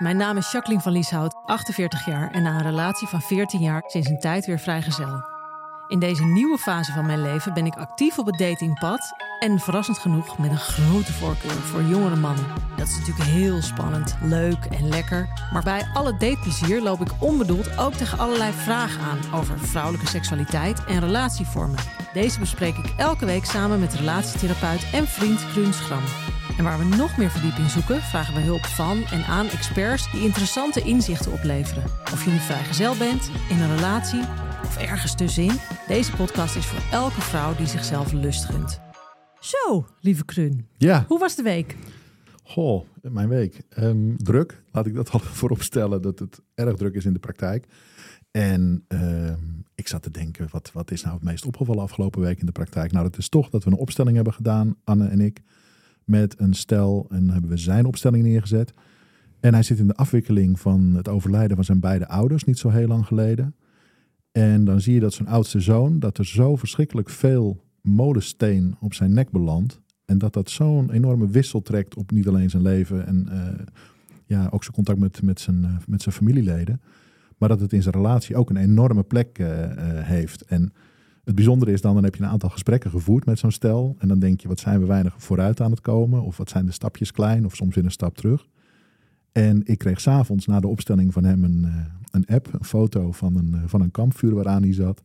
Mijn naam is Jacqueline van Lieshout, 48 jaar en na een relatie van 14 jaar sinds een tijd weer vrijgezel. In deze nieuwe fase van mijn leven ben ik actief op het datingpad en verrassend genoeg met een grote voorkeur voor jongere mannen. Dat is natuurlijk heel spannend, leuk en lekker. Maar bij alle dateplezier loop ik onbedoeld ook tegen allerlei vragen aan over vrouwelijke seksualiteit en relatievormen. Deze bespreek ik elke week samen met relatietherapeut en vriend Kruun Schram. En waar we nog meer verdieping zoeken, vragen we hulp van en aan experts die interessante inzichten opleveren. Of je nu vrijgezel bent, in een relatie of ergens tussenin, deze podcast is voor elke vrouw die zichzelf lust gunt. Zo, lieve Krun. Ja. Hoe was de week? Goh, mijn week. Ehm, druk. Laat ik dat al voorop stellen dat het erg druk is in de praktijk. En ehm, ik zat te denken, wat, wat is nou het meest opgevallen afgelopen week in de praktijk? Nou, dat is toch dat we een opstelling hebben gedaan, Anne en ik, met een stel. En hebben we zijn opstelling neergezet. En hij zit in de afwikkeling van het overlijden van zijn beide ouders, niet zo heel lang geleden. En dan zie je dat zijn oudste zoon, dat er zo verschrikkelijk veel molensteen op zijn nek belandt. En dat dat zo'n enorme wissel trekt op niet alleen zijn leven en eh, ja, ook zijn contact met, met, zijn, eh, met zijn familieleden. Maar dat het in zijn relatie ook een enorme plek eh, heeft. En het bijzondere is dan, dan heb je een aantal gesprekken gevoerd met zo'n stel. En dan denk je, wat zijn we weinig vooruit aan het komen? Of wat zijn de stapjes klein? Of soms weer een stap terug. En ik kreeg s'avonds na de opstelling van hem een, eh, een app, een foto van een, eh, van een kampvuur waaraan hij zat.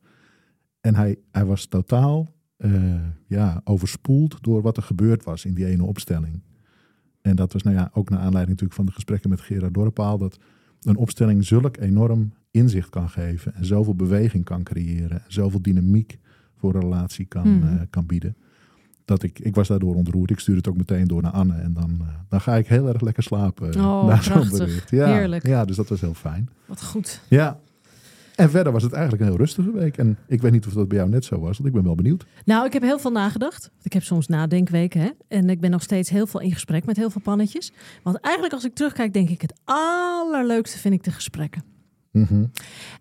En hij, hij was totaal eh, ja, overspoeld door wat er gebeurd was in die ene opstelling. En dat was nou ja, ook naar aanleiding natuurlijk van de gesprekken met Gerard Dorpaal. Dat een opstelling zulk enorm inzicht kan geven. En zoveel beweging kan creëren. En zoveel dynamiek voor een relatie kan, Hmm. eh, kan bieden. Dat ik, ik was daardoor ontroerd. Ik stuurde het ook meteen door naar Anne. En dan, eh, dan ga ik heel erg lekker slapen. eh, Oh, na zo'n bericht. Ja, Heerlijk. Ja, dus dat was heel fijn. Wat goed. Ja. En verder was het eigenlijk een heel rustige week. En ik weet niet of dat bij jou net zo was. Want ik ben wel benieuwd. Nou, ik heb heel veel nagedacht. Ik heb soms nadenkweken. Hè? En ik ben nog steeds heel veel in gesprek met heel veel pannetjes. Want eigenlijk als ik terugkijk, denk ik het allerleukste vind ik de gesprekken. Mhm.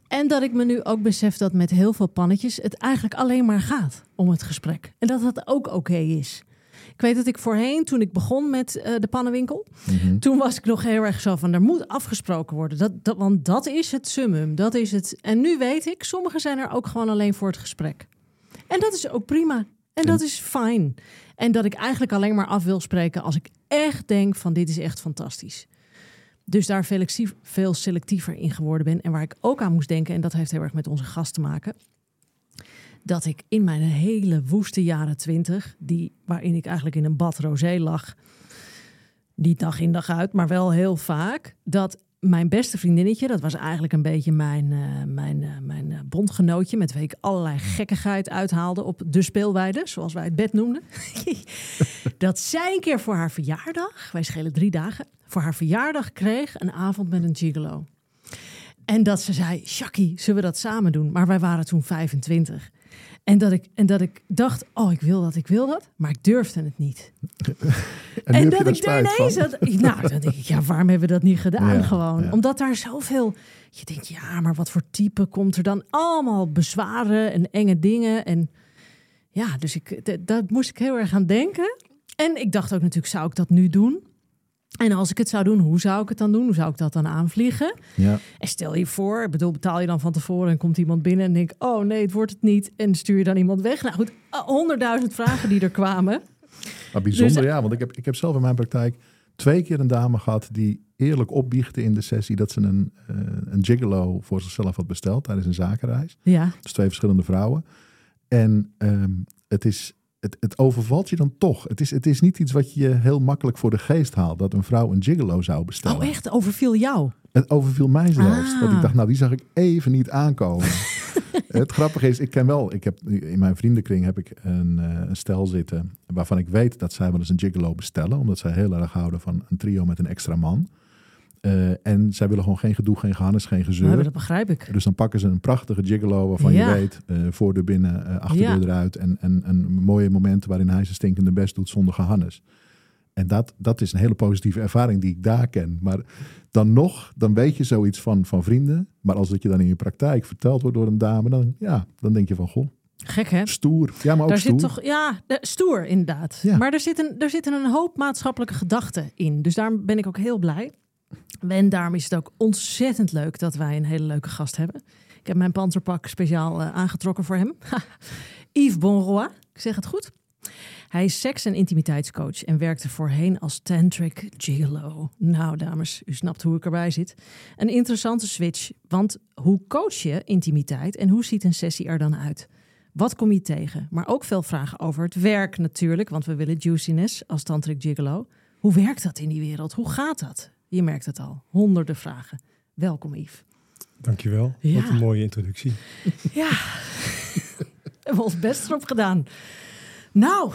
En dat ik me nu ook besef dat met heel veel pannetjes het eigenlijk alleen maar gaat om het gesprek. En dat dat ook oké is. Ik weet dat ik voorheen, toen ik begon met eh, de pannenwinkel, Mhm. toen was ik nog heel erg zo van, er moet afgesproken worden. Dat, dat, want dat is het summum, dat is het. En nu weet ik, sommigen zijn er ook gewoon alleen voor het gesprek. En dat is ook prima. En dat is fijn. En dat ik eigenlijk alleen maar af wil spreken als ik echt denk van dit is echt fantastisch. Dus daar veel, selectiever in geworden ben. En waar ik ook aan moest denken, en dat heeft heel erg met onze gast te maken. Dat ik in mijn hele woeste jaren twintig, die, waarin ik eigenlijk in een bad rosé lag. Niet dag in dag uit, maar wel heel vaak. Dat mijn beste vriendinnetje, dat was eigenlijk een beetje mijn, eh, mijn, eh, mijn eh, bondgenootje. Met wie ik allerlei gekkigheid uithaalde op de speelweide, zoals wij het bed noemden. dat zij een keer voor haar verjaardag, wij schelen drie dagen, voor haar verjaardag kreeg een avond met een gigolo. En dat ze zei, Shaki, zullen we dat samen doen? Maar wij waren toen 25. En dat, ik, en dat ik dacht, oh, ik wil dat, ik wil dat. Maar ik durfde het niet. En, dat er ik van. ineens had- nou, dan denk ik, ja, waarom hebben we dat niet gedaan Ja, gewoon? ja. Omdat daar zoveel... Je denkt, ja, maar wat voor type komt er dan? Allemaal bezwaren en enge dingen. En ja, dus ik, d- daar moest ik heel erg aan denken. En ik dacht ook natuurlijk, zou ik dat nu doen? En als ik het zou doen, hoe zou ik het dan doen? Hoe zou ik dat dan aanvliegen? Ja. En stel je voor, ik bedoel, betaal je dan van tevoren en komt iemand binnen en denkt, oh nee, het wordt het niet. En stuur je dan iemand weg? Nou goed, honderdduizend vragen die er kwamen. Maar bijzonder, Dus- ja. Want ik heb, ik heb zelf in mijn praktijk twee keer een dame gehad die eerlijk opbiechten in de sessie dat ze een, eh, een gigolo voor zichzelf had besteld tijdens een zakenreis. Ja. Dus twee verschillende vrouwen. En ehm, het, is, het, het overvalt je dan toch. Het is, het is niet iets wat je heel makkelijk voor de geest haalt. Dat een vrouw een gigolo zou bestellen. Oh, echt? Overviel jou? Het overviel mij zelfs. Ah. Dat ik dacht, nou die zag ik even niet aankomen. het grappige is, ik ken wel, ik heb in mijn vriendenkring heb ik een, een stel zitten waarvan ik weet dat zij wel eens een gigolo bestellen, omdat zij heel erg houden van een trio met een extra man. Eh, en zij willen gewoon geen gedoe, geen gehannes, geen gezeur. Nou, dat begrijp ik. Dus dan pakken ze een prachtige gigolo waarvan Ja. je weet, eh voordeur binnen, eh achterdeur Ja. eruit. En, en, en mooie momenten waarin hij zijn stinkende best doet zonder gehannes. En dat, dat is een hele positieve ervaring die ik daar ken. Maar dan nog, dan weet je zoiets van, van vrienden. Maar als dat je dan in je praktijk verteld wordt door een dame, dan, ja, dan denk je van, goh, Gek, hè? stoer. Ja, maar ook Daar stoer. zit toch, ja, stoer inderdaad. Ja. Maar er zitten, er zitten een hoop maatschappelijke gedachten in. Dus daarom ben ik ook heel blij. En daarom is het ook ontzettend leuk dat wij een hele leuke gast hebben. Ik heb mijn panzerpak speciaal eh, aangetrokken voor hem. Yves Bonroy, ik zeg het goed. Hij is seks- en intimiteitscoach en werkte voorheen als tantric gigolo. Nou, dames, u snapt hoe ik erbij zit. Een interessante switch, want hoe coach je intimiteit en hoe ziet een sessie er dan uit? Wat kom je tegen? Maar ook veel vragen over het werk natuurlijk, want we willen juiciness als tantric gigolo. Hoe werkt dat in die wereld? Hoe gaat dat? Je merkt het al, honderden vragen. Welkom Yves. Dankjewel. Ja. Wat een mooie introductie. Ja, we hebben ons best erop gedaan. Nou,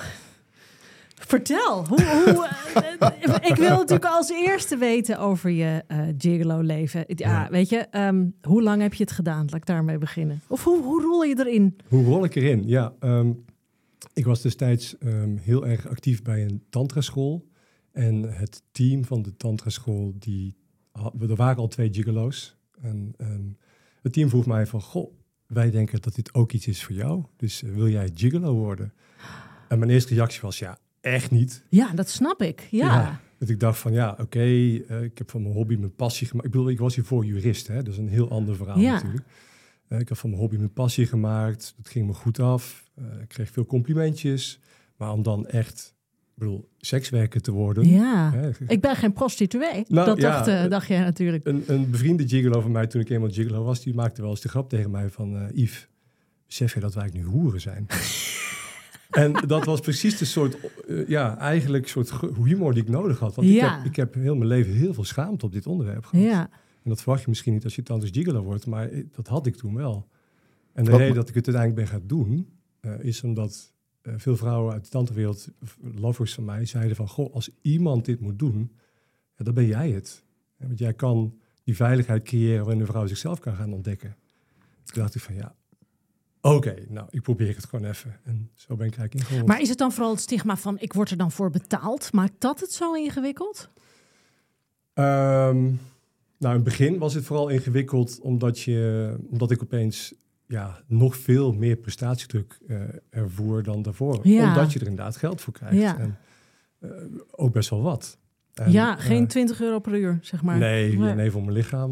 vertel. Hoe, hoe, eh, ik wil natuurlijk als eerste weten over je eh gigolo-leven. Ja, Ja. weet je, ehm, hoe lang heb je het gedaan? Laat ik daarmee beginnen. Of hoe, hoe rol je erin? Hoe rol ik erin? Ja, ehm, ik was destijds ehm, heel erg actief bij een tantraschool. En het team van de tantraschool, die, had- er waren al twee gigolo's. En ehm, het team vroeg mij van, goh, wij denken dat dit ook iets is voor jou. Dus eh, wil jij gigolo worden? En mijn eerste reactie was, ja, echt niet. Ja, dat snap ik. Ja. Dat ik dacht van ja, oké, eh, ik heb van mijn hobby mijn passie gemaakt. Ik bedoel, ik was hiervoor jurist, hè? dat is een heel ander verhaal Ja. natuurlijk. Eh, ik heb van mijn hobby mijn passie gemaakt. Dat ging me goed af. Ik kreeg veel complimentjes. Maar om dan echt, ik bedoel, sekswerker te worden. Ja. hè, Ik ben geen prostituee. Nou, dat ja, dacht, eh, eh, dacht jij natuurlijk. een, een bevriende gigolo van mij, toen ik eenmaal gigolo was, die maakte wel eens de grap tegen mij van... eh Yves, besef je dat wij nu hoeren zijn? en dat was precies de soort, eh, ja, eigenlijk soort humor die ik nodig had. Want ik, heb, ik heb heel mijn leven heel veel schaamte op dit onderwerp gehad. Ja. En dat verwacht je misschien niet als je tandarts gigolo wordt, maar dat had ik toen wel. En de Wat- reden dat ik het uiteindelijk ben gaan doen, eh, is omdat eh, veel vrouwen uit de tandenwereld, lovers van mij, zeiden van, goh, als iemand dit moet doen, ja, dan ben jij het. Ja, want jij kan die veiligheid creëren waarin een vrouw zichzelf kan gaan ontdekken. Toen dacht ik van, ja, oké, nou, ik probeer het gewoon even. En zo ben ik eigenlijk ingerold. Maar is het dan vooral het stigma van ik word er dan voor betaald? Maakt dat het zo ingewikkeld? Ehm, nou, in het begin was het vooral ingewikkeld omdat, je, omdat ik opeens ja, nog veel meer prestatiedruk eh, ervoer dan daarvoor. Ja. Omdat je er inderdaad geld voor krijgt. Ja. En, eh, ook best wel wat. En, ja, eh, geen 20 euro per uur, zeg maar. Nee, Nee. nee, voor mijn lichaam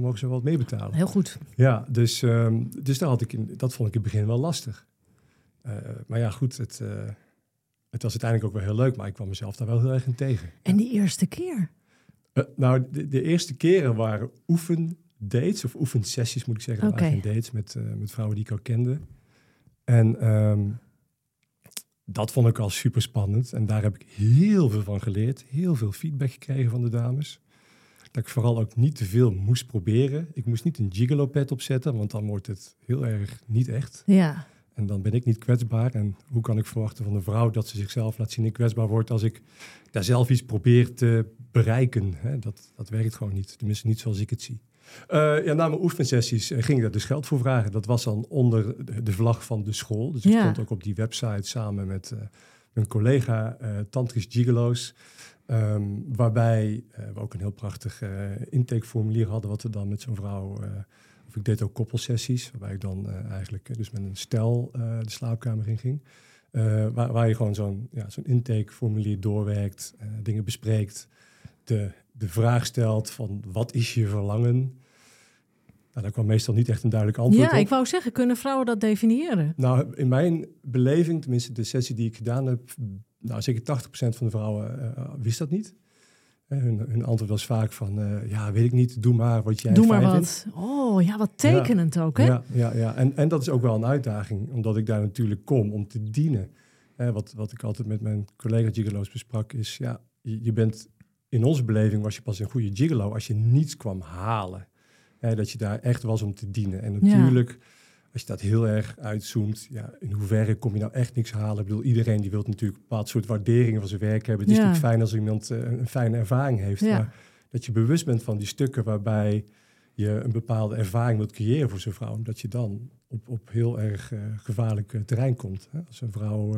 mogen ze wel wat meer betalen. Heel goed. Ja, dus, ehm, dus daar had ik in, dat vond ik in het begin wel lastig. Maar ja, goed, het, het was uiteindelijk ook wel heel leuk, maar ik kwam mezelf daar wel heel erg in tegen. En die eerste keer? Nou, de, de eerste keren waren oefendates of oefensessies, moet ik zeggen. Oké. geen dates met, eh, met vrouwen die ik al kende. En ehm, dat vond ik al super spannend. En daar heb ik heel veel van geleerd. Heel veel feedback gekregen van de dames. Dat ik vooral ook niet te veel moest proberen. Ik moest niet een gigolo-pad opzetten, want dan wordt het heel erg niet echt. Ja. En dan ben ik niet kwetsbaar. En hoe kan ik verwachten van een vrouw dat ze zichzelf laat zien en kwetsbaar wordt als ik daar zelf iets probeer te bereiken? Hè? Dat, dat werkt gewoon niet. Tenminste, niet zoals ik het zie. Eh, ja, na mijn oefensessies eh, ging ik daar dus geld voor vragen. Dat was dan onder de, vlag van de school. Dus ik Ja. stond ook op die website samen met eh, mijn collega Tantris Gigolo's. Ehm, waarbij we ook een heel prachtig intakeformulier hadden, wat we dan met zo'n vrouw. of ik deed ook koppelsessies, waarbij ik dan eigenlijk dus met een stel de slaapkamer in ging. Waar, waar je gewoon zo'n ja, zo'n intakeformulier doorwerkt, dingen bespreekt, de, de vraag stelt van wat is je verlangen? Nou, daar kwam meestal niet echt een duidelijk antwoord Ja, op. ik wou zeggen, kunnen vrouwen dat definiëren? Nou, in mijn beleving, tenminste de sessie die ik gedaan heb, nou zeker 80% van de vrouwen eh, wist dat niet. Hè, hun, hun antwoord was vaak van, eh, ja, weet ik niet, doe maar wat jij Doe maar wat. vindt. Oh, ja, wat tekenend ook, hè? Ja, ja, ja. En, en dat is ook wel een uitdaging, omdat ik daar natuurlijk kom om te dienen. Wat, wat ik altijd met mijn collega gigolo's besprak is, ja, je, je bent, in onze beleving was je pas een goede gigolo als je niets kwam halen. Hè, dat je daar echt was om te dienen. En natuurlijk, als je dat heel erg uitzoomt, ja, in hoeverre kom je nou echt niks halen? Ik bedoel, iedereen die wil natuurlijk een bepaald soort waardering van zijn werk hebben. Het is Ja. natuurlijk fijn als iemand eh, een fijne ervaring heeft. Ja. Maar dat je bewust bent van die stukken waarbij je een bepaalde ervaring wilt creëren voor zo'n vrouw, dat je dan op, op heel erg eh, gevaarlijk eh, terrein komt. Hè? Als een vrouw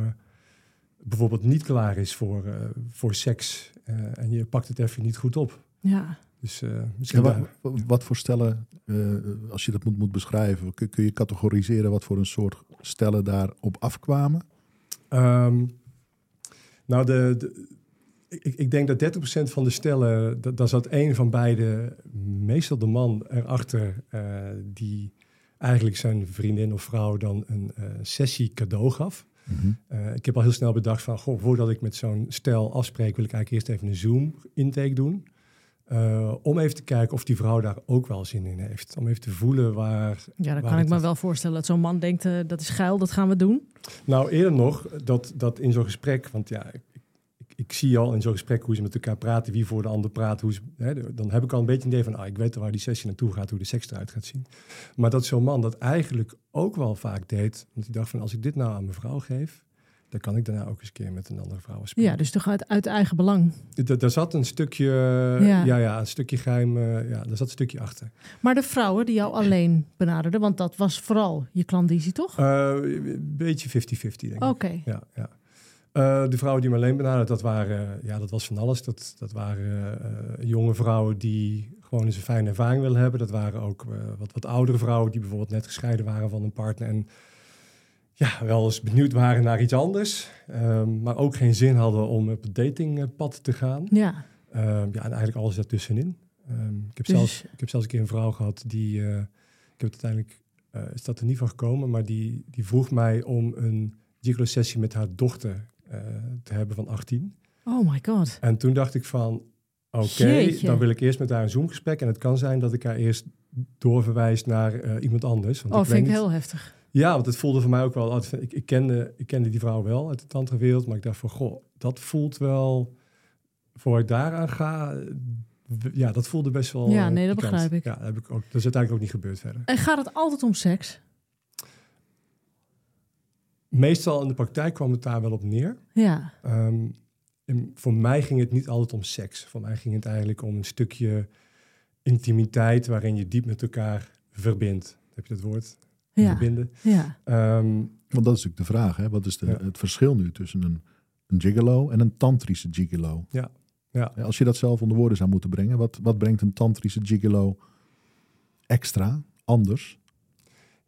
bijvoorbeeld niet klaar is voor, eh, voor seks eh, en je pakt het even niet goed op. Ja. Dus eh, misschien wat voor stellen, eh, als je dat moet, moet beschrijven, kun, kun je categoriseren wat voor een soort stellen daarop afkwamen? Ehm, nou, de, de- ik, ik denk dat 30% van de stellen, da- daar zat één van beide, meestal de man erachter, eh, die eigenlijk zijn vriendin of vrouw dan een eh, sessie cadeau gaf. Eh, ik heb al heel snel bedacht van, goh, voordat ik met zo'n stel afspreek, wil ik eigenlijk eerst even een Zoom-intake doen. Eh, om even te kijken of die vrouw daar ook wel zin in heeft. Om even te voelen waar... Ja, dan waar kan ik het me wel voorstellen dat zo'n man denkt, eh, dat is geil, dat gaan we doen. Nou, eerder nog, dat, dat in zo'n gesprek, want ja, ik, ik, zie al in zo'n gesprek hoe ze met elkaar praten, wie voor de ander praat, hoe ze, hè, dan heb ik al een beetje een idee van, ah, ik weet waar die sessie naartoe gaat, hoe de seks eruit gaat zien. Maar dat zo'n man dat eigenlijk ook wel vaak deed, want die dacht van, als ik dit nou aan mijn vrouw geef, dan kan ik daarna ook eens een keer met een andere vrouw spelen. Ja, dus toch uit, uit eigen belang. Da- Daar zat een stukje, Ja. ja, ja, een stukje geheim, eh, ja, daar zat een stukje achter. Maar de vrouwen die jou alleen benaderden, want dat was vooral je klandizie, toch? Eh, een beetje 50-50, denk ik. Oké. Ja, ja. Eh, de vrouwen die me alleen benaderd, dat waren, ja, dat was van alles. Dat, dat waren eh, jonge vrouwen die gewoon eens een fijne ervaring willen hebben. Dat waren ook eh, wat, wat oudere vrouwen die bijvoorbeeld net gescheiden waren van een partner en ja, wel eens benieuwd waren naar iets anders, Ehm, maar ook geen zin hadden om op het datingpad te gaan. Ja, Ehm, ja, en eigenlijk alles daartussenin. Ehm, ik, heb Dus- zelfs, ik heb zelfs een keer een vrouw gehad die, ik heb het uiteindelijk, is dat er niet van gekomen, maar die, die vroeg mij om een gigolo-sessie met haar dochter te hebben van 18. oh my god. En toen dacht ik van, oké, dan wil ik eerst met haar een Zoom-gesprek. En het kan zijn dat ik haar eerst doorverwijs naar eh, iemand anders. Want Oh, ik vind ik niet- heel heftig. ja, want het voelde voor mij ook wel. Ik, ik, kende, ik kende die vrouw wel uit de tantra-wereld, maar ik dacht van, goh, dat voelt wel. Voor ik daaraan ga, eh, ja, dat voelde best wel. Ja, eh, nee, dat begrijp ik. Ja, dat, heb ik ook, dat is uiteindelijk ook niet gebeurd verder. En gaat het altijd om seks? Meestal in de praktijk kwam het daar wel op neer. Ja, Ehm, en voor mij ging het niet altijd om seks. Voor mij ging het eigenlijk om een stukje intimiteit waarin je diep met elkaar verbindt. Heb je dat woord? ja, Verbinden. ja. Ehm, Want dat is natuurlijk de vraag. Hè? Wat is de, Ja. het verschil nu tussen een, een gigolo en een tantrische gigolo? Ja, ja. Als je dat zelf onder woorden zou moeten brengen, wat, wat brengt een tantrische gigolo extra, anders?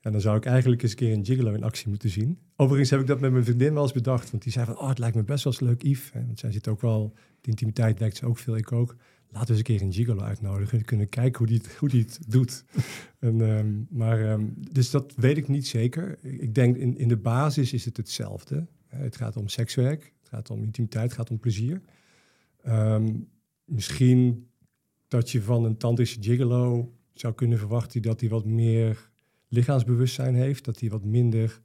En dan zou ik eigenlijk eens een keer een gigolo in actie moeten zien. Overigens heb ik dat met mijn vriendin wel eens bedacht. Want die zei van, oh, het lijkt me best wel eens leuk, Yves. Want zij zit ook wel, de intimiteit lijkt ze ook veel, ik ook. Laten we eens een keer een gigolo uitnodigen. We kunnen kijken hoe die het, hoe die het doet. En, ehm, maar, ehm, dus dat weet ik niet zeker. Ik denk in, in de basis is het hetzelfde. Het gaat om sekswerk, het gaat om intimiteit, het gaat om plezier. Ehm, misschien dat je van een tantrische gigolo zou kunnen verwachten dat hij wat meer lichaamsbewustzijn heeft, dat hij wat minder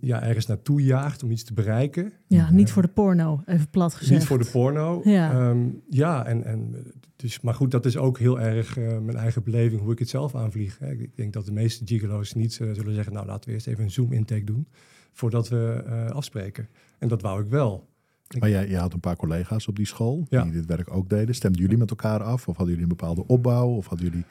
ja, ergens naartoe jaagt om iets te bereiken. Ja, niet Eh, voor de porno, even plat gezegd. Niet voor de porno. Ja. Ehm, ja en, en dus, maar goed, dat is ook heel erg eh, mijn eigen beleving, hoe ik het zelf aanvlieg. Hè. Ik, denk dat de meeste gigolo's niet eh, zullen zeggen, nou laten we eerst even een Zoom-intake doen, voordat we eh, afspreken. En dat wou ik wel. Maar jij, jij had een paar collega's op die school Ja. die dit werk ook deden. Stemden jullie met elkaar af? Of hadden jullie een bepaalde opbouw? Of hadden jullie...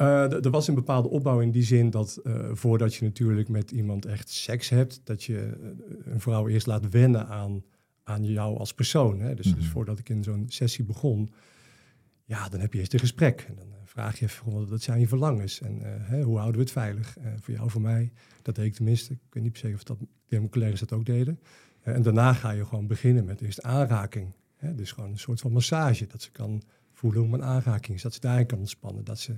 Eh, er was een bepaalde opbouw in die zin dat eh, voordat je natuurlijk met iemand echt seks hebt, dat je eh, een vrouw eerst laat wennen aan, aan jou als persoon. Hè? Dus, dus Mhm. voordat ik in zo'n sessie begon, ja, dan heb je eerst een gesprek. En dan vraag je even, wat zijn je verlangens? En hè, hoe houden we het veilig? Voor jou, voor mij. Dat deed ik tenminste. Ik weet niet per se of dat, mijn collega's dat ook deden. En daarna ga je gewoon beginnen met eerst aanraking. Hè? Dus gewoon een soort van massage. Dat ze kan voelen hoe een aanraking is. Dat ze daarin kan ontspannen. Dat ze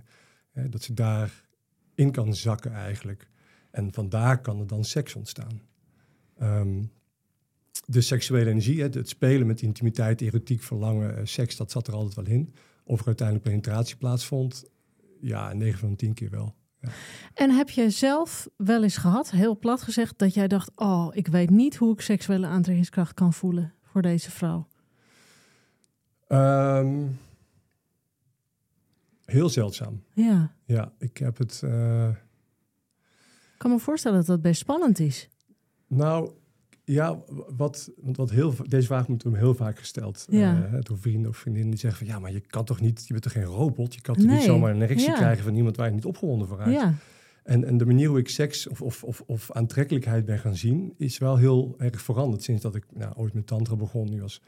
Hè, dat ze daarin kan zakken eigenlijk. En vandaar kan er dan seks ontstaan. Ehm, de seksuele energie, het spelen met intimiteit, erotiek, verlangen, eh, seks, dat zat er altijd wel in. Of er uiteindelijk penetratie plaatsvond, ja, 9 van de 10 keer wel. En heb je zelf wel eens gehad, heel plat gezegd, dat jij dacht: Oh, ik weet niet hoe ik seksuele aantrekkingskracht kan voelen voor deze vrouw? Ehm, heel zeldzaam. Ja. Ja, ik heb het. eh, Ik kan me voorstellen dat dat best spannend is. Nou, ja, wat, wat heel, deze vraag wordt me heel vaak gesteld Ja. eh, door vrienden of vriendinnen die zeggen van ja, maar je kan toch niet, je bent toch geen robot, je kan toch Nee. niet zomaar een erectie Ja. krijgen van iemand waar je niet opgewonden voor raakt. Ja. En, en de manier hoe ik seks of, of, of, of aantrekkelijkheid ben gaan zien, is wel heel erg veranderd sinds dat ik nou, ooit met tantra begon, nu als,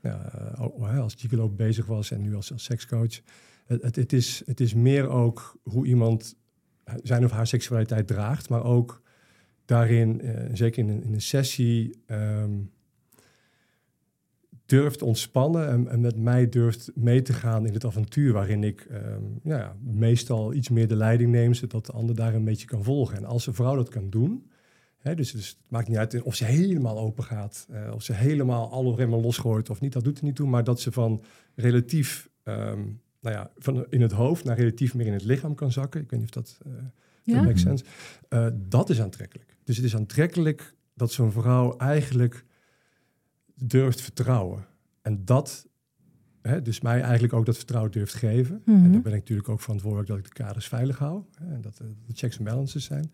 nou, eh, oh, als gigolo bezig was en nu als, als sekscoach. Het, het, is, het is meer ook hoe iemand zijn of haar seksualiteit draagt, maar ook daarin, eh, zeker in een, in een sessie, ehm, durft ontspannen en, en met mij durft mee te gaan in het avontuur waarin ik ehm, nou ja, meestal iets meer de leiding neem, zodat de ander daar een beetje kan volgen. En als een vrouw dat kan doen, dus, dus het maakt niet uit of ze helemaal open gaat, eh, of ze helemaal alle remmen losgooit of niet, dat doet er niet toe, maar dat ze van relatief, ehm, nou ja, van in het hoofd naar relatief meer in het lichaam kan zakken. Ik weet niet of dat eh, Ja? makes sense. Eh, dat is aantrekkelijk. Dus het is aantrekkelijk dat zo'n vrouw eigenlijk durft vertrouwen. En dat, hè, dus mij eigenlijk ook dat vertrouwen durft geven. Mhm. En daar ben ik natuurlijk ook verantwoordelijk dat ik de kaders veilig hou. Hè, en dat eh, de checks en balances zijn.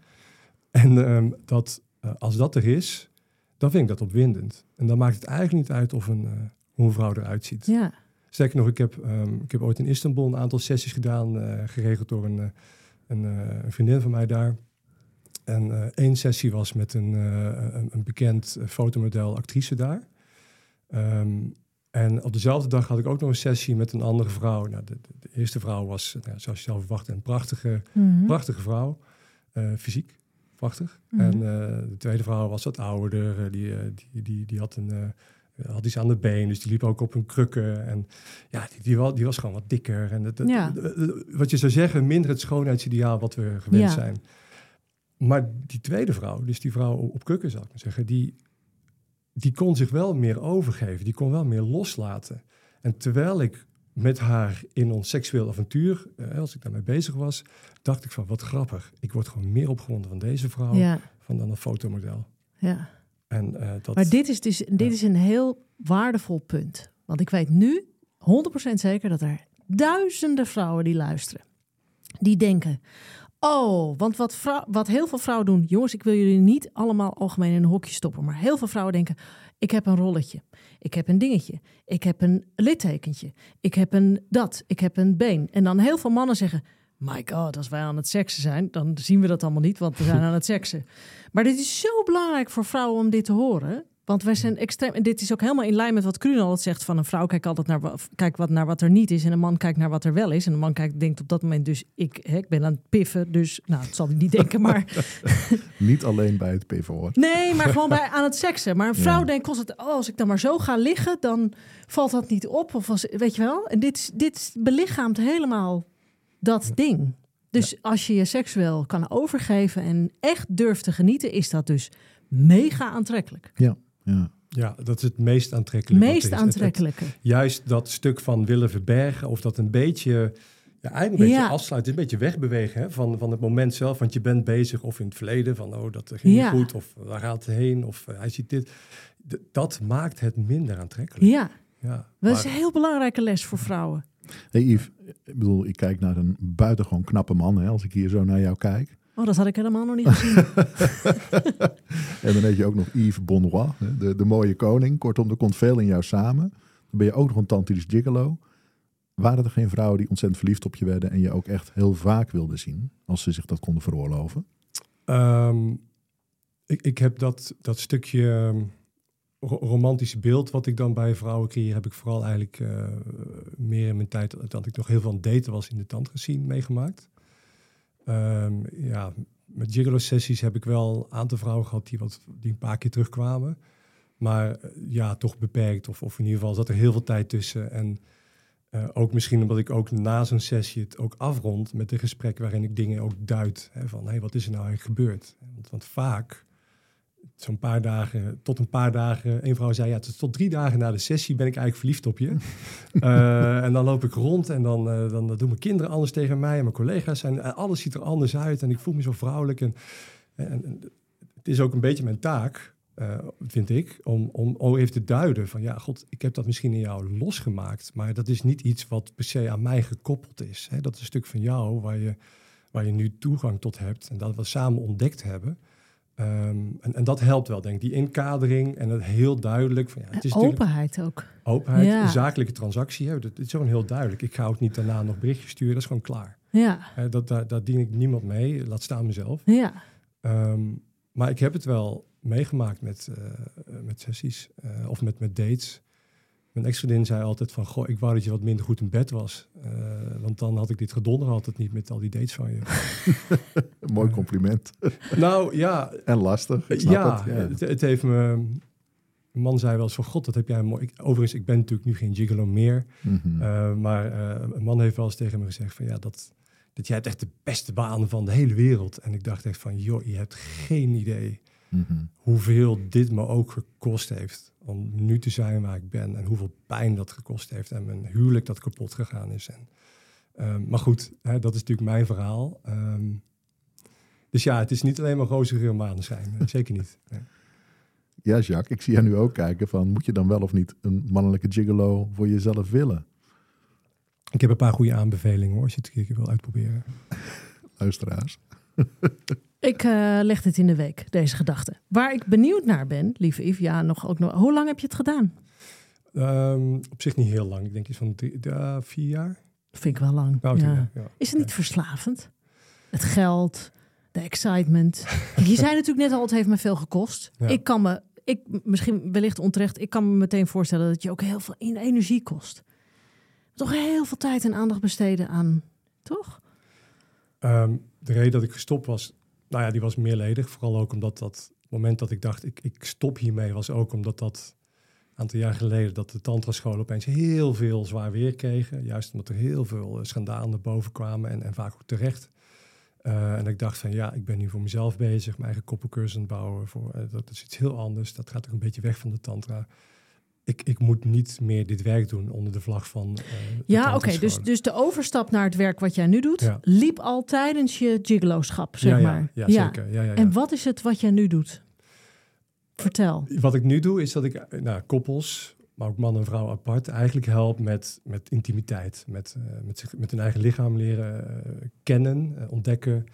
En ehm, dat, als dat er is, dan vind ik dat opwindend. En dan maakt het eigenlijk niet uit of een, hoe een vrouw eruit ziet. Ja. Sterker nog, ik heb, ehm, ik heb ooit in Istanbul een aantal sessies gedaan, eh, geregeld door een, eh, een, eh, een vriendin van mij daar. En één sessie was met een, een, bekend fotomodel, actrice daar. Ehm, en op dezelfde dag had ik ook nog een sessie met een andere vrouw. Nou, de, eerste vrouw was, nou, zoals je zelf verwacht, een prachtige, Mhm. prachtige vrouw. fysiek, prachtig. Mhm. En de tweede vrouw was wat ouder. die, die, die, die had, een, had iets aan de been, dus die liep ook op een krukken. En ja, die, die, was, die was gewoon wat dikker. En Ja. wat je zou zeggen, minder het schoonheidsideaal wat we gewend Ja. zijn. Maar die tweede vrouw, dus die vrouw op, op krukken, zou ik maar zeggen, die, die kon zich wel meer overgeven. Die kon wel meer loslaten. En terwijl ik met haar in ons seksueel avontuur, eh, als ik daarmee bezig was, dacht ik van wat grappig. Ik word gewoon meer opgewonden van deze vrouw Ja. van dan een fotomodel. ja. En eh, dat. Maar dit is, dus, dit is een heel waardevol punt. Want ik weet nu 100% zeker dat er duizenden vrouwen die luisteren. Die denken, oh, want wat, wat heel veel vrouwen doen... Jongens, ik wil jullie niet allemaal algemeen in een hokje stoppen. Maar heel veel vrouwen denken, ik heb een rolletje. Ik heb een dingetje. Ik heb een littekentje. Ik heb een dat. Ik heb een been. En dan heel veel mannen zeggen... My god, als wij aan het seksen zijn, dan zien we dat allemaal niet, want we zijn aan het seksen. Maar dit is zo belangrijk voor vrouwen om dit te horen. Want wij zijn extreem. En dit is ook helemaal in lijn met wat Kruun altijd zegt: van een vrouw kijkt altijd naar, kijkt wat, naar wat er niet is. En een man kijkt naar wat er wel is. En een man kijkt, denkt op dat moment, dus ik, hè, ik ben aan het piffen. Dus, nou, dat zal hij niet denken, maar. Niet alleen bij het piffen hoor. Nee, maar gewoon bij, aan het seksen. Maar een vrouw Ja. denkt constant: oh, als ik dan maar zo ga liggen, dan valt dat niet op. Of als, weet je wel? En dit, dit belichaamt helemaal dat ding. Dus als je je seksueel kan overgeven en echt durft te genieten, is dat dus mega aantrekkelijk. Ja. ja, dat is het meest aantrekkelijke. Meest is. Het- het- aantrekkelijke. juist dat stuk van willen verbergen of dat een beetje, ja, eigenlijk een beetje Ja. afsluiten, een beetje wegbewegen hè, van, van het moment zelf. Want je bent bezig of in het verleden van, oh, dat ging Ja. niet goed of waar gaat het heen of eh, hij ziet dit. D- dat maakt het minder aantrekkelijk. Ja, Ja, dat is een heel belangrijke les voor vrouwen. Hey Yves, ik bedoel, ik kijk naar een buitengewoon knappe man hè, als ik hier zo naar jou kijk. Oh, dat had ik helemaal nog niet gezien. En dan heet je ook nog Yves Bonroy, hè, de, de mooie koning. Kortom, er komt veel in jou samen. Dan ben je ook nog een tantrisch gigolo. Waren er geen vrouwen die ontzettend verliefd op je werden en je ook echt heel vaak wilden zien, als ze zich dat konden veroorloven? Ehm, ik, ik heb dat, dat stukje ehm, romantische beeld wat ik dan bij vrouwen creëer, heb ik vooral eigenlijk eh, meer in mijn tijd dat ik nog heel veel aan daten was in de tantra scene meegemaakt. Ehm, ja, met gigolo sessies heb ik wel een aantal vrouwen gehad die, wat, die een paar keer terugkwamen. Maar eh, ja, toch beperkt. Of, of in ieder geval zat er heel veel tijd tussen. En eh, ook misschien omdat ik ook na zo'n sessie het ook afrond met een gesprek waarin ik dingen ook duid. Hè, van, hé, wat is er nou eigenlijk gebeurd? Want, want vaak zo'n paar dagen, tot een paar dagen. Een vrouw zei, ja, tot, tot drie dagen na de sessie ben ik eigenlijk verliefd op je. Eh, en dan loop ik rond en dan, eh, dan doen mijn kinderen anders tegen mij. En mijn collega's zijn, en alles ziet er anders uit. En ik voel me zo vrouwelijk. En, en, en het is ook een beetje mijn taak, eh, vind ik, om, om, om even te duiden van, ja, god, ik heb dat misschien in jou losgemaakt. Maar dat is niet iets wat per se aan mij gekoppeld is. Hè? Dat is een stuk van jou waar je, waar je nu toegang tot hebt. En dat we samen ontdekt hebben. Ehm, en, en, dat helpt wel, denk ik. Die inkadering en het heel duidelijk. Van, ja, het is openheid ook. Openheid, ja. zakelijke transactie. Hè, dat, is gewoon heel duidelijk. Ik ga ook niet daarna nog berichtjes sturen. Dat is gewoon klaar. Ja. dat, daar, daar dien ik niemand mee. Laat staan mezelf. Ja. Um, maar ik heb het wel meegemaakt met, uh, met sessies uh, of met, met dates. Mijn ex-vriendin zei altijd van, goh, ik wou dat je wat minder goed in bed was. Uh, want dan had ik dit gedonder altijd niet met al die dates van je. Mooi compliment. nou, ja. En lastig. Ja, het. ja. Het, het, heeft me... Een man zei wel eens van, god, dat heb jij mooi... Ik, overigens, ik ben natuurlijk nu geen gigolo meer. Mm -hmm. maar een man heeft wel eens tegen me gezegd van, ja, dat, dat jij hebt echt de beste baan van de hele wereld. En ik dacht echt van, joh, je hebt geen idee mm -hmm. hoeveel dit me ook gekost heeft om nu te zijn waar ik ben. En hoeveel pijn dat gekost heeft. En mijn huwelijk dat kapot gegaan is. En, um, maar goed, hè, dat is natuurlijk mijn verhaal. Um, dus ja, het is niet alleen maar roze geur maneschijn. Zeker niet. Nee. Ja, Jacques, ik zie jou nu ook kijken van... moet je dan wel of niet een mannelijke gigolo voor jezelf willen? Ik heb een paar goede aanbevelingen hoor, als je het een keer wil uitproberen. Luisteraars. Ik uh, leg dit in de week, deze gedachte. Waar ik benieuwd naar ben, lieve Yves, ja, nog, ook nog, hoe lang heb je het gedaan? Um, op zich niet heel lang. Ik denk iets van drie, uh, vier jaar. Vind ik wel lang. Nou, ja. jaar, ja. Is het niet verslavend? Het geld, de excitement. je zei natuurlijk net al, het heeft me veel gekost. Ik kan me, ik, misschien wellicht onterecht, ik kan me meteen voorstellen dat je ook heel veel in energie kost. Toch heel veel tijd en aandacht besteden aan, toch? Um, de reden dat ik gestopt was, nou ja, die was meerledig. Vooral ook omdat dat moment dat ik dacht, ik, ik stop hiermee, was ook omdat dat een aantal jaar geleden dat de tantrascholen opeens heel veel zwaar weer kregen. Juist omdat er heel veel schandalen naar boven kwamen en, en vaak ook terecht. Uh, en ik dacht van ja, ik ben nu voor mezelf bezig, mijn eigen koppelcursus aan het bouwen. Voor, uh, dat is iets heel anders. Dat gaat ook een beetje weg van de tantra. Ik, ik moet niet meer dit werk doen onder de vlag van. Uh, ja, oké. Okay, dus, dus de overstap naar het werk wat jij nu doet, ja. liep al tijdens je gigoloschap, zeg ja, maar. Ja, ja, zeker. Ja, ja, En wat is het wat jij nu doet? Vertel. Wat ik nu doe, is dat ik nou, koppels, maar ook man en vrouw apart, eigenlijk help met, met intimiteit. Met, uh, met, zich, met hun eigen lichaam leren uh, kennen, ontdekken.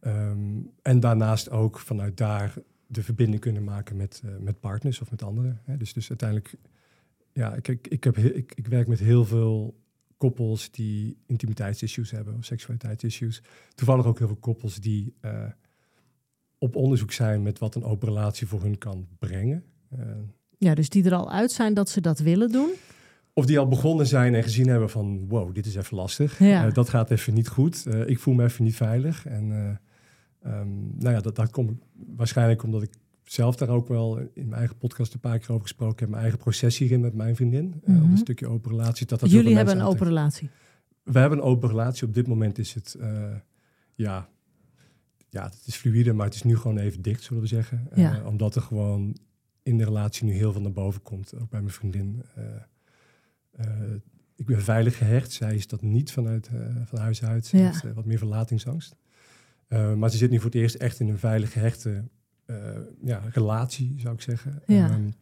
Um, en daarnaast ook vanuit daar de verbinding kunnen maken met, met partners of met anderen. Hè. Dus, dus uiteindelijk ja, ik, ik, ik, heb, ik, ik werk met heel veel koppels die intimiteitsissues hebben, of seksualiteitsissues. Toevallig ook heel veel koppels die uh, op onderzoek zijn met wat een open relatie voor hun kan brengen. Uh, ja, dus die er al uit zijn dat ze dat willen doen? Of die al begonnen zijn en gezien hebben van, wow, dit is even lastig. Ja. Uh, dat gaat even niet goed. ik voel me even niet veilig. En um, nou ja, dat, dat komt waarschijnlijk omdat ik zelf daar ook wel in mijn eigen podcast een paar keer over gesproken. Ik heb mijn eigen proces hierin met mijn vriendin. Mm -hmm. uh, op een stukje open relatie. Dat dat Jullie hebben een open relatie? We hebben een open relatie. Op dit moment is het, uh, ja, ja, het is fluïde, maar het is nu gewoon even dicht, zullen we zeggen. Ja. Uh, omdat er gewoon in de relatie nu heel veel naar boven komt. Ook bij mijn vriendin. Ik ben veilig gehecht. Zij is dat niet vanuit van huis uit. Ze Ja. heeft wat meer verlatingsangst. maar ze zit nu voor het eerst echt in een veilig gehechte ja, relatie, zou ik zeggen. Ja. Um,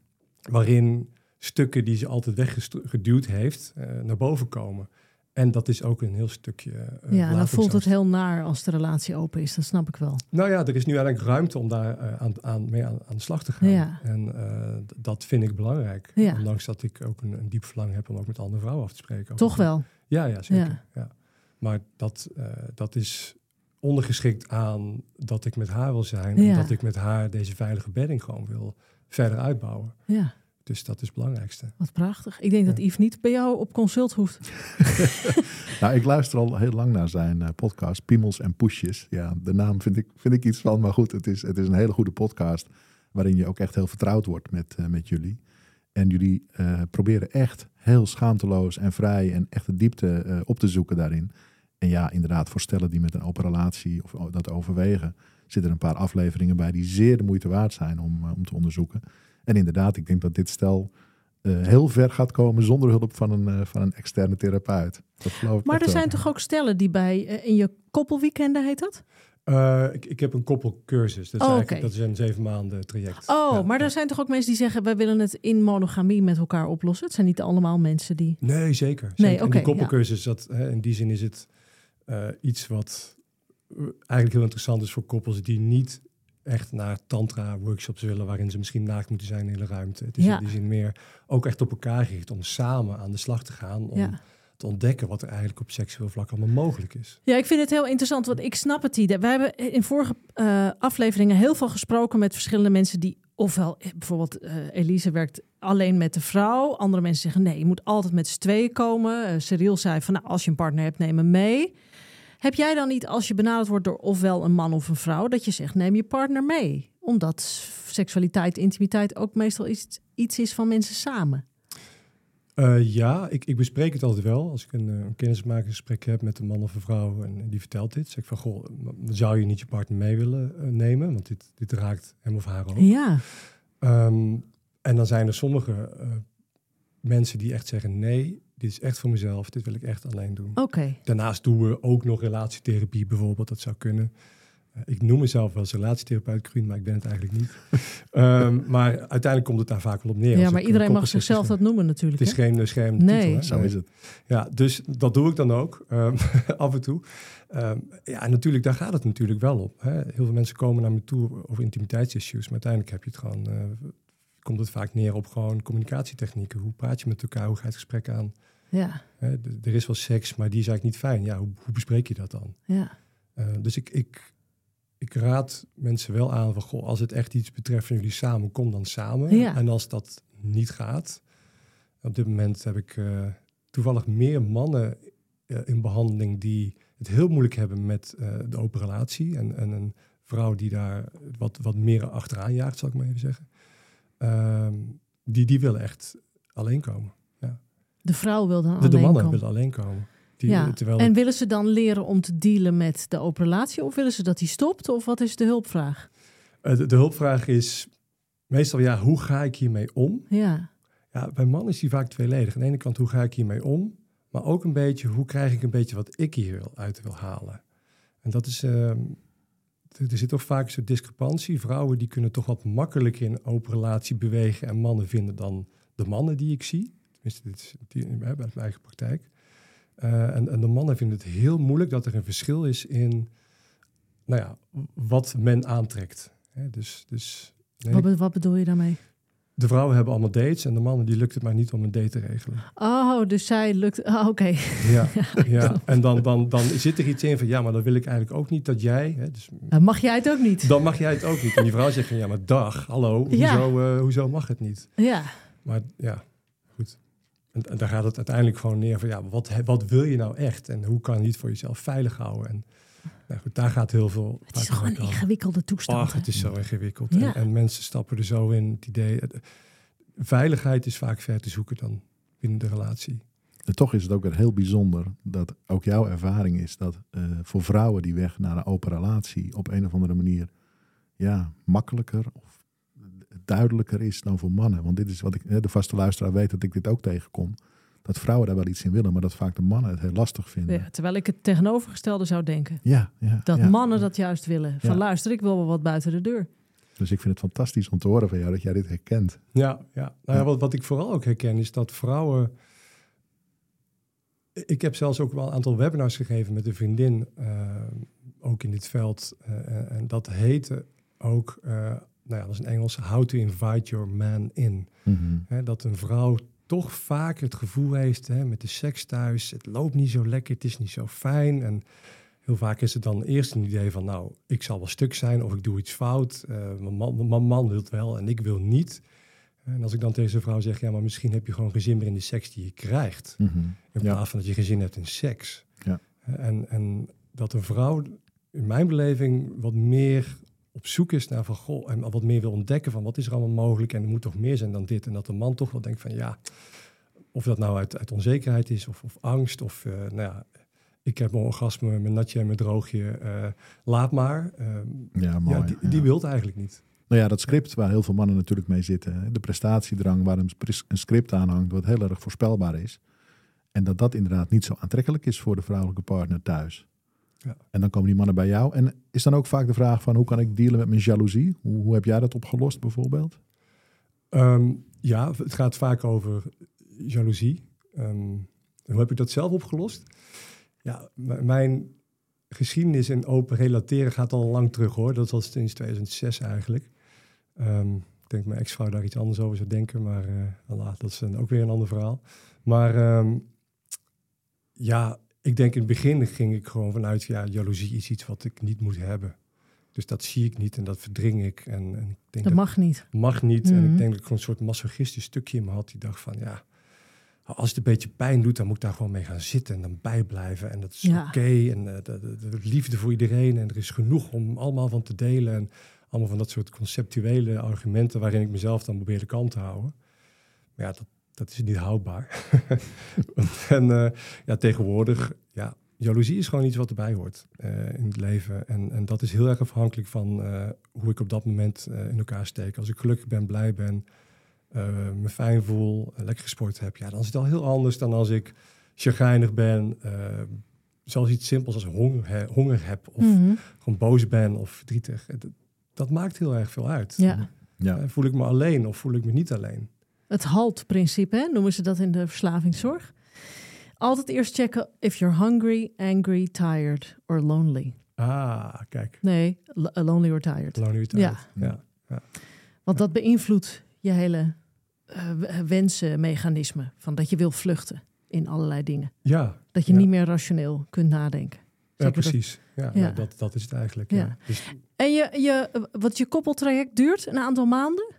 waarin stukken die ze altijd weggeduwd heeft, uh, naar boven komen. En dat is ook een heel stukje. Uh, ja, dan voelt het heel naar als de relatie open is, dat snap ik wel. Nou ja, er is nu eigenlijk ruimte om daar uh, aan, aan, mee aan, aan, de slag te gaan. Ja. En uh, dat vind ik belangrijk. Ja. Ondanks dat ik ook een, een diep verlangen heb om ook met andere vrouwen af te spreken. Toch wel? Ja, ja zeker. Ja. Ja. Maar dat, dat is ondergeschikt aan dat ik met haar wil zijn. Ja. En dat ik met haar deze veilige bedding gewoon wil verder uitbouwen. Ja. Dus dat is het belangrijkste. Wat prachtig. Ik denk ja. dat Yves niet bij jou op consult hoeft. nou, ik luister al heel lang naar zijn uh, podcast, Piemels en Poesjes. Ja, de naam vind ik, vind ik iets van, maar goed, het is, het is een hele goede podcast... waarin je ook echt heel vertrouwd wordt met, uh, met jullie. En jullie uh, proberen echt heel schaamteloos en vrij en echt de diepte op te zoeken daarin. En ja, inderdaad, voor stellen die met een open relatie of dat overwegen, zitten een paar afleveringen bij die zeer de moeite waard zijn om, eh, om te onderzoeken. En inderdaad, ik denk dat dit stel eh, heel ver gaat komen zonder hulp van een, eh, van een externe therapeut. Dat geloof ik Maar er wel. zijn toch ook stellen die bij in je koppelweekenden heet dat? Eh, ik, ik heb een koppelcursus. Dat is, Oh, oké. dat is een zeven maanden traject. Oh, Ja, maar ja. er zijn toch ook mensen die zeggen wij willen het in monogamie met elkaar oplossen. Het zijn niet allemaal mensen die. Nee, zeker. Nee, zeker. en oké, die koppelcursus, dat, hè, in die zin is het eh, iets wat eh, eigenlijk heel interessant is voor koppels die niet echt naar tantra-workshops willen, waarin ze misschien naakt moeten zijn in de ruimte. Het is Ja. in die zin meer ook echt op elkaar gericht om samen aan de slag te gaan, om Ja. te ontdekken wat er eigenlijk op seksueel vlak allemaal mogelijk is. Ja, ik vind het heel interessant, want ik snap het idee. We hebben in vorige eh, afleveringen heel veel gesproken met verschillende mensen die, ofwel bijvoorbeeld Elise werkt alleen met de vrouw. Andere mensen zeggen nee, je moet altijd met z'n tweeën komen. Eh Cyril zei van nou, als je een partner hebt, neem hem mee. Heb jij dan niet, als je benaderd wordt door ofwel een man of een vrouw, dat je zegt neem je partner mee? Omdat seksualiteit, intimiteit ook meestal iets, iets is van mensen samen. Eh, ja, ik, ik bespreek het altijd wel. Als ik een, eh, een kennismakingsgesprek heb met een man of een vrouw en die vertelt dit, zeg ik van, goh, zou je niet je partner mee willen eh, nemen? Want dit, dit raakt hem of haar ook. Ja, Ehm, en dan zijn er sommige mensen die echt zeggen, nee, dit is echt voor mezelf, dit wil ik echt alleen doen. oké. Daarnaast doen we ook nog relatietherapie bijvoorbeeld, dat zou kunnen. Eh, ik noem mezelf wel eens relatietherapeut, Kruun, maar ik ben het eigenlijk niet. Ehm, maar uiteindelijk komt het daar vaak wel op neer. Ja, maar iedereen een mag zichzelf dat noemen natuurlijk. Het is hè? geen uh, schermde Nee. titel. Hè? Zo is het. Ja, dus dat doe ik dan ook, ehm, af en toe. Ehm, ja, en natuurlijk, daar gaat het natuurlijk wel op. Hè? Heel veel mensen komen naar me toe over intimiteitsissues, maar uiteindelijk heb je het gewoon, eh, komt het vaak neer op gewoon communicatietechnieken. Hoe praat je met elkaar, hoe ga je het gesprek aan? Ja, Hè, er is wel seks, maar die is eigenlijk niet fijn. Ja, hoe, hoe bespreek je dat dan? ja. Eh, dus ik, ik, ik raad mensen wel aan van, goh, als het echt iets betreft van jullie samen, kom dan samen. Ja. En als dat niet gaat, op dit moment heb ik eh, toevallig meer mannen eh, in behandeling die het heel moeilijk hebben met de open relatie. En, en een vrouw die daar wat, wat meer achteraan jaagt, zal ik maar even zeggen. Ehm, die, die willen echt alleen komen. De vrouw wil dan De, de alleen mannen komen. willen alleen komen. Die, ja. terwijl En willen ze dan leren om te dealen met de open relatie? Of willen ze dat die stopt? Of wat is de hulpvraag? Eh, de, de hulpvraag is meestal, ja, hoe ga ik hiermee om? Ja, Ja, bij mannen is die vaak tweeledig. Aan de ene kant, hoe ga ik hiermee om? Maar ook een beetje, hoe krijg ik een beetje wat ik hier wil, uit wil halen? En dat is, ehm, er zit toch vaak een discrepantie. Vrouwen die kunnen toch wat makkelijker in open relatie bewegen. En mannen vinden dan de mannen die ik zie. Tenminste, dit is die, bij mijn eigen praktijk. Eh, en, en de mannen vinden het heel moeilijk dat er een verschil is in nou ja, wat men aantrekt. Hè, dus dus nee, wat, wat bedoel je daarmee? De vrouwen hebben allemaal dates en de mannen die lukt het maar niet om een date te regelen. Oh, dus zij lukt... Ah, oké. Ja, ja. en dan, dan, dan zit er iets in van ja, maar dan wil ik eigenlijk ook niet dat jij. Hè, dus Dan mag jij het ook niet. dan mag jij het ook niet. En die vrouw zegt van ja, maar dag, hallo, Ja. hoezo, eh, hoezo mag het niet? Ja, Maar ja, goed. En, en daar gaat het uiteindelijk gewoon neer van ja, wat, wat wil je nou echt? En hoe kan je het voor jezelf veilig houden? En nou goed, daar gaat heel veel. het is toch een ingewikkelde toestand. Ach, hè? het is zo ingewikkeld. Ja. En, en mensen stappen er zo in. Het idee. het- veiligheid is vaak ver te zoeken dan binnen de relatie. En toch is het ook weer heel bijzonder dat ook jouw ervaring is dat eh, voor vrouwen die weg naar een open relatie op een of andere manier ja, makkelijker of duidelijker is dan voor mannen. Want dit is wat ik, hè, de vaste luisteraar weet dat ik dit ook tegenkom. Dat vrouwen daar wel iets in willen, maar dat vaak de mannen het heel lastig vinden. Ja, terwijl ik het tegenovergestelde zou denken. Ja, ja, Dat ja. mannen dat juist willen. Van Ja. luister, ik wil wel wat buiten de deur. Dus ik vind het fantastisch om te horen van jou dat jij dit herkent. Ja, ja. Nou ja, Ja. wat, wat ik vooral ook herken is dat vrouwen. Ik heb zelfs ook wel een aantal webinars gegeven met een vriendin, eh, ook in dit veld. eh, en dat heette ook, eh, nou ja, dat is een Engels, How to Invite Your Man In. Hè, dat een vrouw toch vaak het gevoel heeft hè, met de seks thuis, het loopt niet zo lekker, het is niet zo fijn. En heel vaak is het dan eerst een idee van, nou, ik zal wel stuk zijn of ik doe iets fout. Eh, mijn, man, mijn man wil het wel en ik wil niet. En als ik dan tegen zo'n vrouw zeg, ja, maar misschien heb je gewoon geen zin meer in de seks die je krijgt. Mhm. In Ja. plaats van dat je geen zin hebt in seks. Ja. En, en dat een vrouw, in mijn beleving, wat meer op zoek is naar van goh, en wat meer wil ontdekken van wat is er allemaal mogelijk en er moet toch meer zijn dan dit. En dat de man toch wel denkt van ja, of dat nou uit, uit onzekerheid is of, of angst of eh, nou ja, ik heb mijn orgasme, mijn natje en mijn droogje, eh, laat maar. Ehm, Ja, mooi. ja, die, ja. die wil eigenlijk niet. Nou ja, dat script waar heel veel mannen natuurlijk mee zitten. De prestatiedrang waar een, een script aan hangt wat heel erg voorspelbaar is. En dat dat inderdaad niet zo aantrekkelijk is voor de vrouwelijke partner thuis. Ja. En dan komen die mannen bij jou. En is dan ook vaak de vraag van hoe kan ik dealen met mijn jaloezie? Hoe, hoe heb jij dat opgelost bijvoorbeeld? Ehm, ja, het gaat vaak over jaloezie. Ehm, hoe heb ik dat zelf opgelost? Ja, mijn geschiedenis en open relateren gaat al lang terug hoor. Dat was sinds 2006 eigenlijk. Ehm, ik denk mijn ex-vrouw daar iets anders over zou denken, maar Allah, dat is een, ook weer een ander verhaal. Maar ja, ik denk in het begin ging ik gewoon vanuit, ja, jaloezie is iets wat ik niet moet hebben. Dus dat zie ik niet en dat verdring ik. En, en ik denk Dat mag niet. mag niet. En Mhm. ik denk dat ik gewoon een soort masochistisch stukje in me had die dacht van ja, als het een beetje pijn doet, dan moet ik daar gewoon mee gaan zitten en dan bijblijven. En dat is Ja. oké. En eh, de, de- de liefde voor iedereen. En er is genoeg om allemaal van te delen. En allemaal van dat soort conceptuele argumenten waarin ik mezelf dan probeer de kant te houden. Maar ja, dat, dat is niet houdbaar. en eh, ja, tegenwoordig, ja, jaloezie is gewoon iets wat erbij hoort eh, in het leven. En, en dat is heel erg afhankelijk van eh, hoe ik op dat moment eh, in elkaar steek. Als ik gelukkig ben, blij ben, eh, me fijn voel, lekker gesport heb, ja, dan is het al heel anders dan als ik chagrijnig ben. zelfs iets simpels als honger, he- honger heb of Mhm. gewoon boos ben of verdrietig. Dat, dat maakt heel erg veel uit. Ja. Ja, voel ik me alleen of voel ik me niet alleen? Het HALT-principe, hè, noemen ze dat in de verslavingszorg. Altijd eerst checken if you're hungry, angry, tired or lonely. Ah, kijk. Nee, lo- lonely or tired. Lonely Ja. ja. ja. Want dat beïnvloedt je hele eh, w- wensenmechanisme. Van dat je wil vluchten in allerlei dingen. Ja, Dat je Ja. niet meer rationeel kunt nadenken. ja dat- precies. Ja, Ja. dat, dat is het eigenlijk. Ja. Ja. Dus, En je, je, wat je koppeltraject duurt een aantal maanden.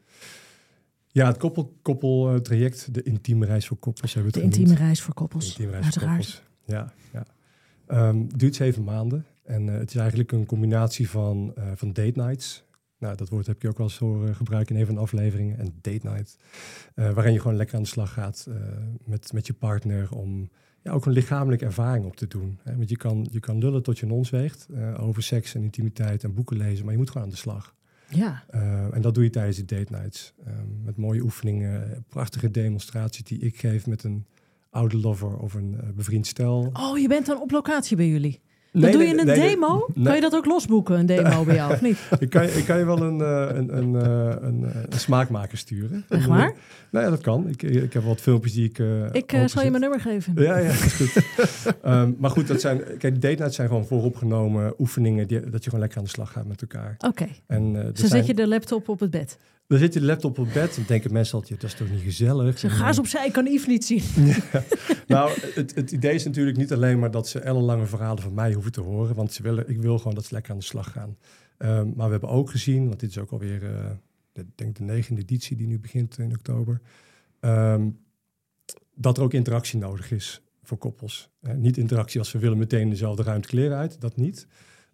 Ja, het koppel, koppeltraject, de intieme reis voor koppels hebben we De het intieme reis voor koppels. Intieme reis voor Uiteraard. koppels. Ja, ja. Ehm, duurt zeven maanden. En eh, het is eigenlijk een combinatie van, eh, van date nights. Nou, dat woord heb je ook wel eens horen gebruiken in een van de afleveringen. En date night. eh, waarin je gewoon lekker aan de slag gaat eh, met, met je partner om ja, ook een lichamelijke ervaring op te doen. Hè? Want je kan, je kan lullen tot je een ons weegt eh, over seks en intimiteit en boeken lezen, maar je moet gewoon aan de slag. Ja, Uh, en dat doe je tijdens de date nights. Um, met mooie oefeningen, prachtige demonstraties die ik geef met een oude lover of een uh, bevriend stel. Oh, je bent dan op locatie bij jullie. Nee, Dan doe je een nee, demo? nee. Kan je dat ook losboeken, een demo bij jou, of niet? Ik kan, je- ik kan je wel een, uh, een, een, een, uh, een smaakmaker sturen. Echt waar? Nou ja, dat kan. Ik, ik heb wat filmpjes die ik. Uh, ik uh, zal je mijn nummer geven. Ja, ja, is goed. um, maar goed, dat zijn, kijk, date nights zijn gewoon vooropgenomen oefeningen die, dat je gewoon lekker aan de slag gaat met elkaar. Oké. Okay. En uh, Zo zijn... zet je de laptop op het bed. Dan zit je de laptop op bed en denken mensen altijd, dat is toch niet gezellig? Ze ga eens opzij, ik kan Yves niet zien. Ja. Nou, het, het, idee is natuurlijk niet alleen maar dat ze ellenlange verhalen van mij hoeven te horen. Want ze willen, ik wil gewoon dat ze lekker aan de slag gaan. Um, maar we hebben ook gezien, want dit is ook alweer, uh, ik denk de negende editie die nu begint in oktober. Um, dat er ook interactie nodig is voor koppels. Uh, niet interactie als we willen meteen dezelfde ruimte kleren uit, dat niet.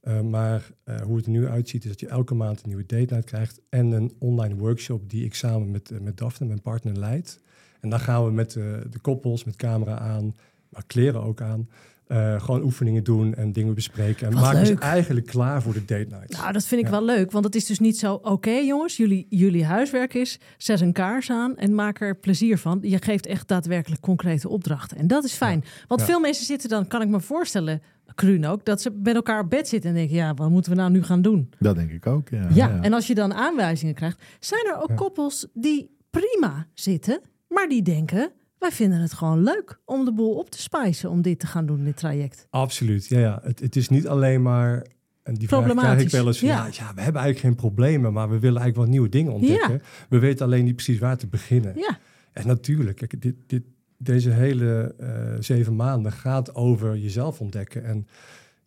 Uh, maar uh, hoe het er nu uitziet is dat je elke maand een nieuwe date night krijgt en een online workshop die ik samen met, uh, met Daphne, mijn partner, leid. En dan gaan we met de koppels, met camera aan, maar kleren ook aan, uh, gewoon oefeningen doen en dingen bespreken. En Wat maken leuk. ze eigenlijk klaar voor de date night. Nou, dat vind ik ja. wel leuk, want het is dus niet zo... Oké okay, jongens, jullie, jullie huiswerk is... zet een kaars aan en maak er plezier van. Je geeft echt daadwerkelijk concrete opdrachten. En dat is fijn. Ja. Want ja. veel mensen zitten dan, kan ik me voorstellen... Kruun ook, dat ze met elkaar op bed zitten en denken... ja, wat moeten we nou nu gaan doen? Dat denk ik ook, ja. Ja, en als je dan aanwijzingen krijgt... zijn er ook koppels die prima zitten... maar die denken... wij vinden het gewoon leuk om de boel op te spijzen... om dit te gaan doen, dit traject. Absoluut, ja. ja. Het, het is niet alleen maar... En die vraag krijg ik wel eens van, ja. ja. We hebben eigenlijk geen problemen... maar we willen eigenlijk wel nieuwe dingen ontdekken. Ja. We weten alleen niet precies waar te beginnen. Ja. En natuurlijk, kijk, dit, dit, deze hele uh, zeven maanden gaat over jezelf ontdekken. En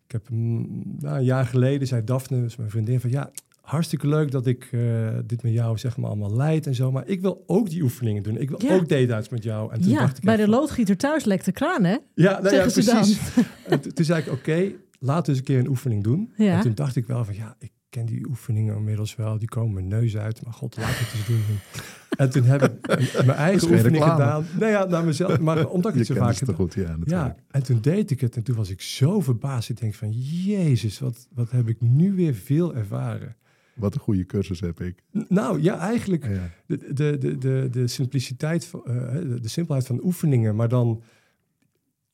ik heb mm, nou, een jaar geleden zei Daphne, dus mijn vriendin, van ja, hartstikke leuk dat ik uh, dit met jou zeg maar allemaal leid en zo. Maar ik wil ook die oefeningen doen. Ik wil ja. ook date-outs met jou. En toen ja, dacht ik bij de van, loodgieter thuis lekt de kraan, hè? Ja, nou ja precies. Toen zei ik, oké, okay, laten we eens een keer een oefening doen. Ja. En toen dacht ik wel van, ja, ik ken die oefeningen inmiddels wel. Die komen mijn neus uit. Maar god, laat het eens doen. En toen heb ik mijn eigen oefening reclame. gedaan. Nee, ja, naar mezelf. Maar omdat ik het zo kent vaak het goed, ja. natuurlijk. Ja, en toen deed ik het. En toen was ik zo verbaasd. Ik denk van, jezus, wat, wat heb ik nu weer veel ervaren. Wat een goede cursus heb ik. Nou, ja, eigenlijk Ja. de, de, de, de, de simpliciteit, van, eh, de, simpelheid van oefeningen, maar dan,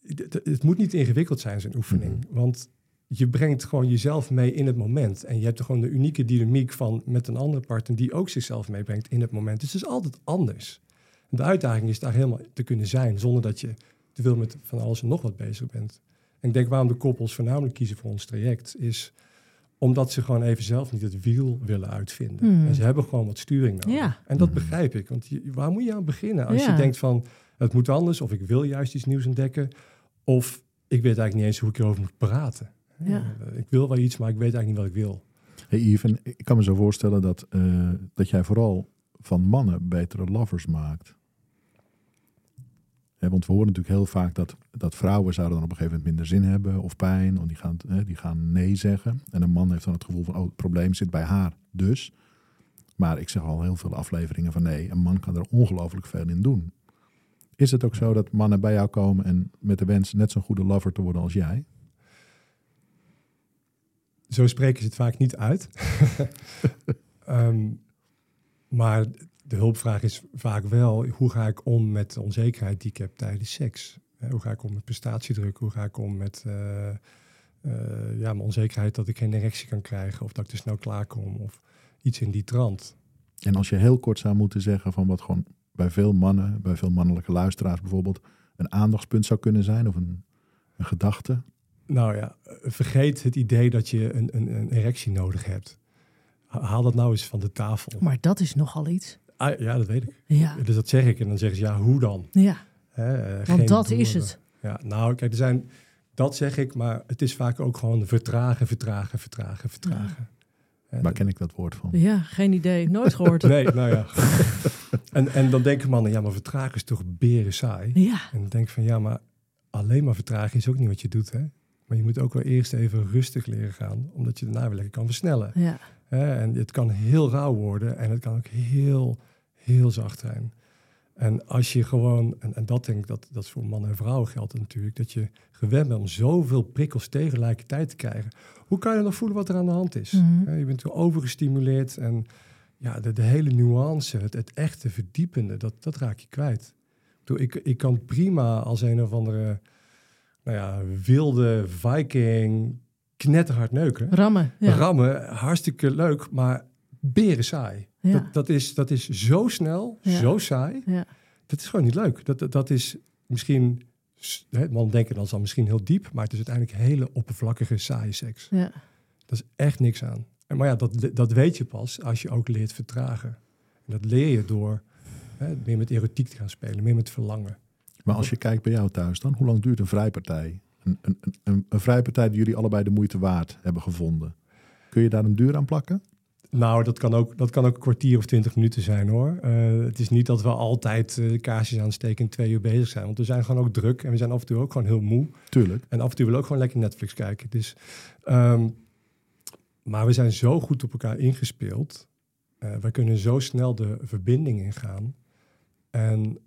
het, het moet niet ingewikkeld zijn, zo'n oefening. Mhm. Want je brengt gewoon jezelf mee in het moment. En je hebt er gewoon de unieke dynamiek van met een andere partner die ook zichzelf meebrengt in het moment. Dus het is altijd anders. En de uitdaging is daar helemaal te kunnen zijn, zonder dat je te veel met van alles en nog wat bezig bent. En ik denk waarom de koppels voornamelijk kiezen voor ons traject, is omdat ze gewoon even zelf niet het wiel willen uitvinden. Hmm. En ze hebben gewoon wat sturing nodig. Ja. En dat Mhm. begrijp ik. Want je, waar moet je aan beginnen? Als Ja. je denkt van, het moet anders, of ik wil juist iets nieuws ontdekken, of ik weet eigenlijk niet eens hoe ik erover moet praten. Ja. Eh, Ik wil wel iets, maar ik weet eigenlijk niet wat ik wil. Hey Yves, en ik kan me zo voorstellen dat, eh, dat jij vooral van mannen betere lovers maakt. Want we horen natuurlijk heel vaak dat, dat vrouwen zouden dan op een gegeven moment minder zin hebben of pijn. Want die gaan, die gaan nee zeggen. En een man heeft dan het gevoel van, oh, het probleem zit bij haar dus. Maar ik zeg al heel veel afleveringen van nee, een man kan er ongelooflijk veel in doen. Is het ook zo dat mannen bij jou komen en met de wens net zo'n goede lover te worden als jij? Zo spreken ze het vaak niet uit. Ehm, maar de hulpvraag is vaak wel, hoe ga ik om met de onzekerheid die ik heb tijdens seks? Hoe ga ik om met prestatiedruk? Hoe ga ik om met eh, eh, ja, mijn onzekerheid dat ik geen erectie kan krijgen of dat ik te snel klaarkom of iets in die trant? En als je heel kort zou moeten zeggen van wat gewoon bij veel mannen, bij veel mannelijke luisteraars bijvoorbeeld, een aandachtspunt zou kunnen zijn of een, een gedachte. Nou ja, vergeet het idee dat je een, een, een erectie nodig hebt. Ha- Haal dat nou eens van de tafel. Maar dat is nogal iets. Ah, ja, dat weet ik. Ja. Dus dat zeg ik. En dan zeggen ze, ja, hoe dan? Ja. Hè, eh, Want geen dat is hebben. het. Ja, nou, kijk, er zijn, dat zeg ik, maar het is vaak ook gewoon vertragen, vertragen, vertragen, vertragen. Hè, Waar ken ik dat woord van? Ja, geen idee. Nooit gehoord. Nee, nou ja. en, en dan denken mannen, ja, maar vertragen is toch beren saai? Ja. En dan denk ik van, ja, maar alleen maar vertragen is ook niet wat je doet, hè? Maar je moet ook wel eerst even rustig leren gaan, omdat je daarna weer lekker kan versnellen. Ja. En het kan heel rauw worden en het kan ook heel, heel zacht zijn. En als je gewoon, en, en dat denk ik dat dat voor mannen en vrouwen geldt natuurlijk, dat je gewend bent om zoveel prikkels tegelijkertijd te krijgen. Hoe kan je nog voelen wat er aan de hand is? Mhm. Je bent overgestimuleerd en ja, de, de hele nuance, het, het echte verdiepende, dat, dat raak je kwijt. Ik, ik kan prima als een of andere nou ja, wilde viking knetterhard neuken. Rammen. Ja. Rammen, hartstikke leuk, maar beren saai. Ja. Dat, dat, is, dat is zo snel, Ja. zo saai. Ja. Dat is gewoon niet leuk. Dat, dat, dat is misschien, hè, man denken dan zal misschien heel diep, maar het is uiteindelijk hele oppervlakkige, saaie seks. Ja. Dat is echt niks aan. En, maar ja, dat, dat weet je pas als je ook leert vertragen. En dat leer je door hè, meer met erotiek te gaan spelen, meer met verlangen. Maar als je kijkt bij jou thuis dan, hoe lang duurt een vrijpartij? Een, een, een- een, vrijpartij die jullie allebei de moeite waard hebben gevonden. Kun je daar een duur aan plakken? Nou, dat kan ook, dat kan ook een kwartier of twintig minuten zijn hoor. Eh, het is niet dat we altijd eh, kaarsjes aansteken en twee uur bezig zijn. Want we zijn gewoon ook druk en we zijn af en toe ook gewoon heel moe. Tuurlijk. En af en toe willen we ook gewoon lekker Netflix kijken. Dus, ehm, maar we zijn zo goed op elkaar ingespeeld. Eh wij kunnen zo snel de verbinding ingaan. En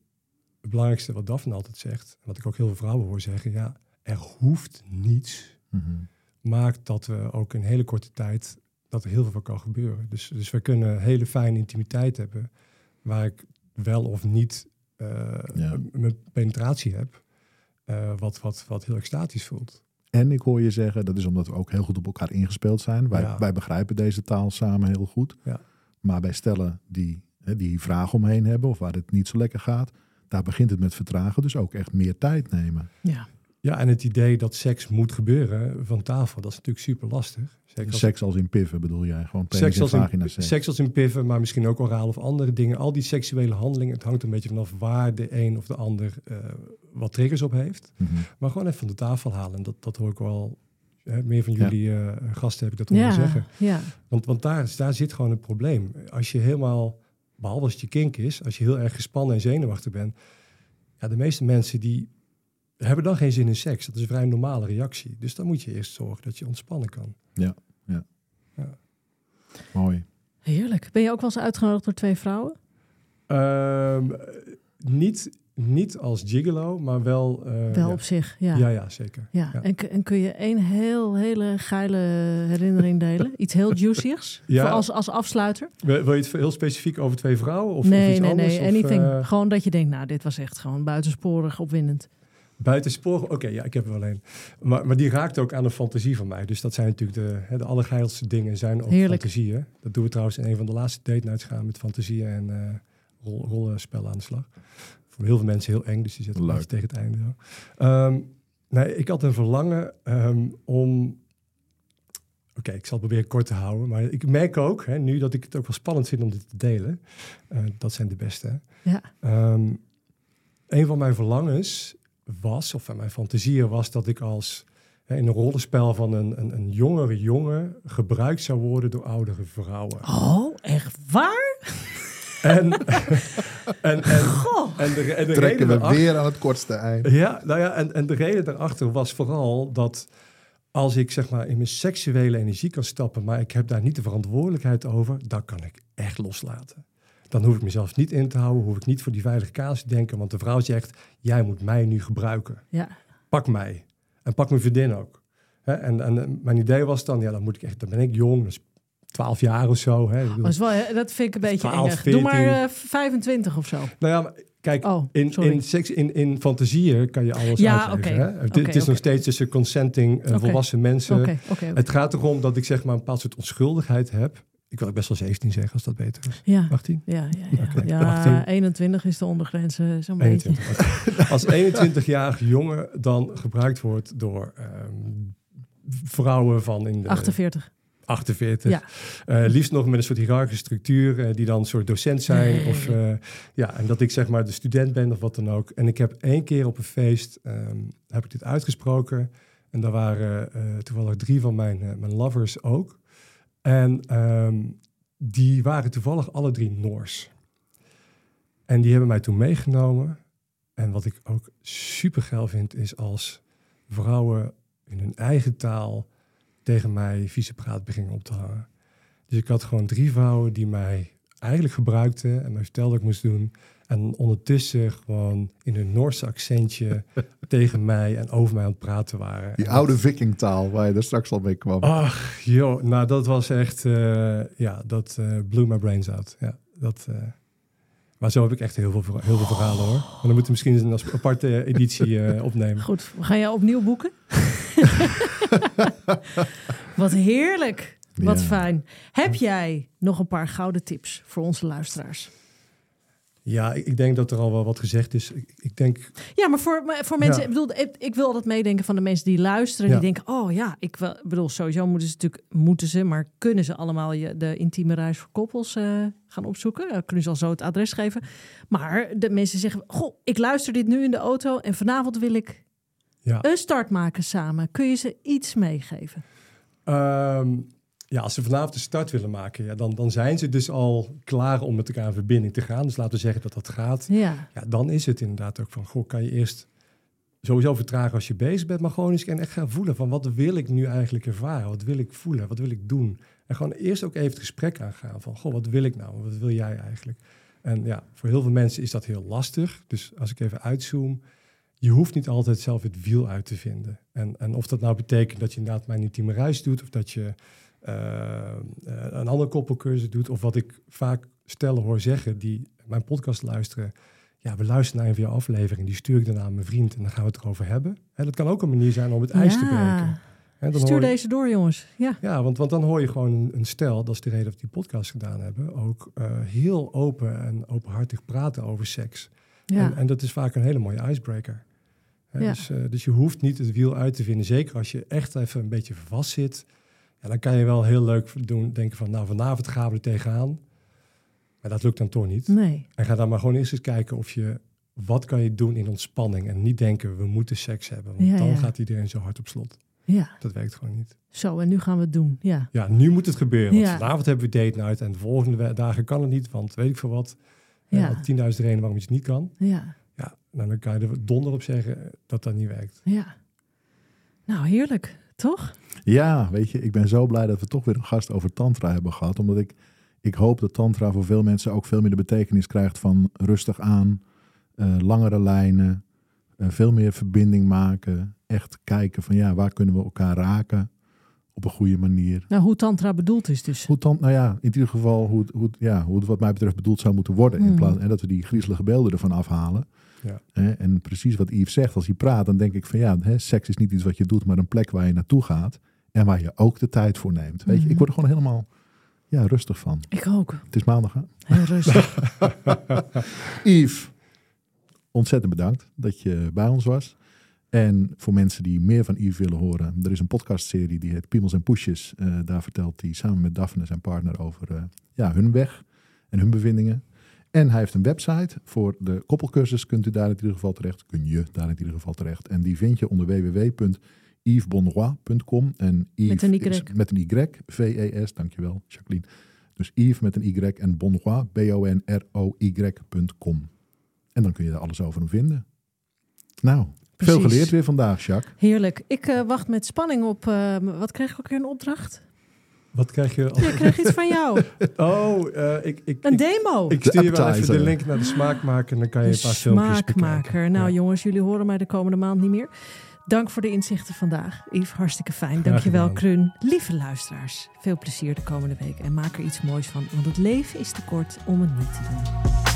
het belangrijkste wat Daphne altijd zegt, en wat ik ook heel veel vrouwen hoor zeggen, ja, er hoeft niets, Mhm. maakt dat we ook in hele korte tijd dat er heel veel van kan gebeuren. Dus, dus we kunnen hele fijne intimiteit hebben, waar ik wel of niet eh, Ja. m- mijn penetratie heb, eh, wat, wat, wat heel extatisch voelt. En ik hoor je zeggen, dat is omdat we ook heel goed op elkaar ingespeeld zijn. Wij, Ja. wij begrijpen deze taal samen heel goed. Ja. Maar bij stellen die, hè, die vragen omheen hebben of waar het niet zo lekker gaat, daar begint het met vertragen. Dus ook echt meer tijd nemen. Ja. Ja, en het idee dat seks moet gebeuren van tafel, dat is natuurlijk super lastig. Zeker als- Seks als in piffen bedoel jij? Gewoon penis Seks en als, in, vagina seks. seks als in piffen, maar misschien ook oraal of andere dingen. Al die seksuele handelingen, het hangt een beetje vanaf waar de een of de ander eh, wat triggers op heeft. Mhm. Maar gewoon even van de tafel halen. En dat, dat hoor ik wel, hè, meer van Ja. jullie eh, gasten heb ik dat horen Ja. zeggen. Ja. Want, want daar, daar zit gewoon een probleem. Als je helemaal, behalve als het je kink is, als je heel erg gespannen en zenuwachtig bent. Ja, de meeste mensen die hebben dan geen zin in seks. Dat is een vrij normale reactie. Dus dan moet je eerst zorgen dat je ontspannen kan. Mooi. Heerlijk. Ben je ook wel eens uitgenodigd door twee vrouwen? Ehm, niet, niet als gigolo, maar wel... eh, wel ja. op zich, ja. Ja, ja. ja, zeker. Ja. Ja. En, kun je één heel, hele geile herinnering delen? Iets heel juiciers? Ja. Voor als, als afsluiter? Wil, wil je het heel specifiek over twee vrouwen? Of, of nee, iets nee, anders? nee. Of, Anything. eh, Gewoon dat je denkt, nou, dit was echt gewoon buitensporig opwindend. Buitensporen, oké, ja, ik heb er wel een. Maar, maar die raakt ook aan de fantasie van mij. Dus dat zijn natuurlijk de, hè, de allergeilste dingen zijn ook Heerlijk. fantasieën. Dat doen we trouwens in een van de laatste date nights gaan met fantasieën en eh rol, rollenspellen aan de slag. Voor heel veel mensen heel eng, dus die zitten een tegen het einde. zo. Ehm, nee, ik had een verlangen ehm, om... Oké, ik zal het proberen kort te houden. Maar ik merk ook, hè, nu dat ik het ook wel spannend vind om dit te delen. eh, dat zijn de beste. Ja. Ehm, een van mijn verlangens was, of mijn fantasieën was, dat ik als hè, in een rollenspel van een, een, een jongere jongen gebruikt zou worden door oudere vrouwen. Oh, echt waar? En, en, en, Goh. en de, en de Trekken reden we daarachter- weer aan het kortste eind. Ja, nou ja, en, en de reden daarachter was vooral dat als ik zeg maar in mijn seksuele energie kan stappen, maar ik heb daar niet de verantwoordelijkheid over, dan kan ik echt loslaten. Dan hoef ik mezelf niet in te houden, hoef ik niet voor die veilige kaas te denken, want de vrouw zegt, jij moet mij nu gebruiken. Ja. Pak mij. En pak mijn vriendin ook. Hè, en, en eh, mijn idee was dan, ja, dan moet ik echt, dan ben ik jong, dus 12 jaar of zo. Hè. Dat, wel, hè, dat vind ik een beetje 12, eng. Doe maar 14. eh, 25 of zo. Nou ja, maar kijk, Oh, in, in, seks, in, in fantasieën kan je alles Ja, uitleggen. oké. hè. Het, is nog steeds tussen consenting eh, volwassen mensen. Het gaat erom dat ik zeg maar een bepaald soort onschuldigheid heb. Ik wil ook best wel 17 zeggen als dat beter is. Ja, 18? ja, ja. ja. Oké, ja 18. 21 is de ondergrens, eh, zo'n beetje. 21. oké. Als 21-jarige jongen dan gebruikt wordt door ehm, vrouwen van in de 48. 48. Ja. Eh, liefst nog met een soort hiërarchische structuur, eh, die dan een soort docent zijn. Nee. Of, ja, en dat ik zeg maar de student ben of wat dan ook. En ik heb één keer op een feest, ehm, heb ik dit uitgesproken. En daar waren toevallig drie van mijn, mijn lovers ook. En ehm, die waren toevallig alle drie Noors. En die hebben mij toen meegenomen. En wat ik ook super geil vind, is als vrouwen in hun eigen taal tegen mij vieze praat beginnen op te hangen. Dus ik had gewoon drie vrouwen die mij eigenlijk gebruikten en mij vertelden wat ik moest doen. En ondertussen gewoon in hun Noorse accentje tegen mij en over mij aan het praten waren. Die En oude dat- vikingtaal waar je er straks al mee kwam. Ach, joh, nou dat was echt, eh, ja, dat eh blew my brains out. Ja, dat, eh, maar zo heb ik echt heel veel, heel veel verhalen hoor. Maar dan moeten we misschien een aparte editie eh, opnemen. Goed, we gaan jou opnieuw boeken. Wat heerlijk. Wat Ja. fijn. Heb jij nog een paar gouden tips voor onze luisteraars? Ja, ik, denk dat er al wel wat gezegd is. Ik, ik denk, Ja, maar voor, maar voor mensen, Ja. ik, bedoel, ik, ik wil altijd meedenken van de mensen die luisteren. Ja. Die denken, oh ja, ik wel, bedoel, sowieso moeten ze natuurlijk, moeten ze, maar kunnen ze allemaal je, de intieme reis voor koppels eh, gaan opzoeken? Dan kunnen ze al zo het adres geven. Maar de mensen zeggen, goh, ik luister dit nu in de auto en vanavond wil ik ja. een start maken samen. Kun je ze iets meegeven? Ehm, ja, als ze vanavond de start willen maken, ja, dan, dan zijn ze dus al klaar om met elkaar in verbinding te gaan. Dus laten we zeggen dat dat gaat. Ja, Ja, dan is het inderdaad ook van, goh, kan je eerst sowieso vertragen als je bezig bent, maar gewoon eens en echt gaan voelen van, wat wil ik nu eigenlijk ervaren? Wat wil ik voelen? Wat wil ik doen? En gewoon eerst ook even het gesprek aangaan van, goh, wat wil ik nou? Wat wil jij eigenlijk? En ja, voor heel veel mensen is dat heel lastig. Dus als ik even uitzoom, je hoeft niet altijd zelf het wiel uit te vinden. En, en of dat nou betekent dat je inderdaad mijn intieme reis doet, of dat je een andere koppelcursus doet, of wat ik vaak stellen hoor zeggen die mijn podcast luisteren. Ja, we luisteren naar een van jouw aflevering, die stuur ik dan aan mijn vriend en dan gaan we het erover hebben. En dat kan ook een manier zijn om het ijs te breken. Dan stuur je- deze door jongens. Ja, ja, want, want dan hoor je gewoon een, een stel, dat is de reden dat we die podcast gedaan hebben, ook eh, heel open en openhartig praten over seks. ja. En, en dat is vaak een hele mooie icebreaker. Ja. dus, eh, dus je hoeft niet het wiel uit te vinden. Zeker als je echt even een beetje vast zit. Ja, dan kan je wel heel leuk doen, denken van, nou vanavond gaan we er tegenaan. Maar dat lukt dan toch niet. nee. En ga dan maar gewoon eerst eens kijken of je, wat kan je doen in ontspanning. En niet denken, we moeten seks hebben. Want Ja, dan ja. gaat iedereen zo hard op slot. Ja, Dat werkt gewoon niet. zo en nu gaan we het doen. Ja, Ja, nu moet het gebeuren. Want vanavond hebben we date night en de volgende dagen kan het niet, want weet ik veel wat. Ja. Ja. 10.000 redenen waarom iets niet kan. ja, Ja, nou, dan kan je er donder op zeggen dat dat niet werkt. ja. Nou, heerlijk. Toch? Ja, weet je, ik ben zo blij dat we toch weer een gast over tantra hebben gehad. Omdat ik, ik hoop dat tantra voor veel mensen ook veel meer de betekenis krijgt van rustig aan, eh, langere lijnen, eh, veel meer verbinding maken. Echt kijken van ja, waar kunnen we elkaar raken op een goede manier. Nou, hoe tantra bedoeld is dus. Hoe tant, nou ja, in ieder geval hoe, het- hoe, het- ja, hoe het wat mij betreft bedoeld zou moeten worden. In Hmm. plaats, en dat we die griezelige beelden ervan afhalen. Ja. Hè, en precies wat Yves zegt, als hij praat, dan denk ik van ja, hè, seks is niet iets wat je doet, maar een plek waar je naartoe gaat. En waar je ook de tijd voor neemt. Weet je, Mhm. ik word er gewoon helemaal ja, rustig van. Ik ook. Het is maandag, hè? Heel rustig. Yves, ontzettend bedankt dat je bij ons was. En voor mensen die meer van Yves willen horen, er is een podcastserie die heet Piemels en Poesjes. Eh, daar vertelt hij samen met Daphne, zijn partner, over eh, ja, hun weg en hun bevindingen. En hij heeft een website voor de koppelcursus. Kunt u daar in ieder geval terecht. Kun je daar in ieder geval terecht. En die vind je onder www.yvesbonroy.com. En Yves Met een Y. is met een Y. V-E-S, dankjewel Jacqueline. Dus Yves met een Y en Bonroy, B-O-N-R-O-Y.com. En dan kun je daar alles over hem vinden. Nou, veel geleerd weer vandaag, Jacques. Heerlijk. Ik eh, wacht met spanning op. eh, wat kreeg ik ook weer een opdracht? Wat krijg je als... Ja, ik kreeg iets van jou. Oh, eh, ik, ik, Een ik, demo. ik De stuur je wel even de link naar de smaakmaker en dan kan je Een een paar filmpjes bekijken. smaakmaker. Nou Ja. jongens, jullie horen mij de komende maand niet meer. Dank voor de inzichten vandaag. Yves, hartstikke fijn. Dankjewel. Krun. Lieve luisteraars, veel plezier de komende week. En maak er iets moois van, want het leven is te kort om het niet te doen.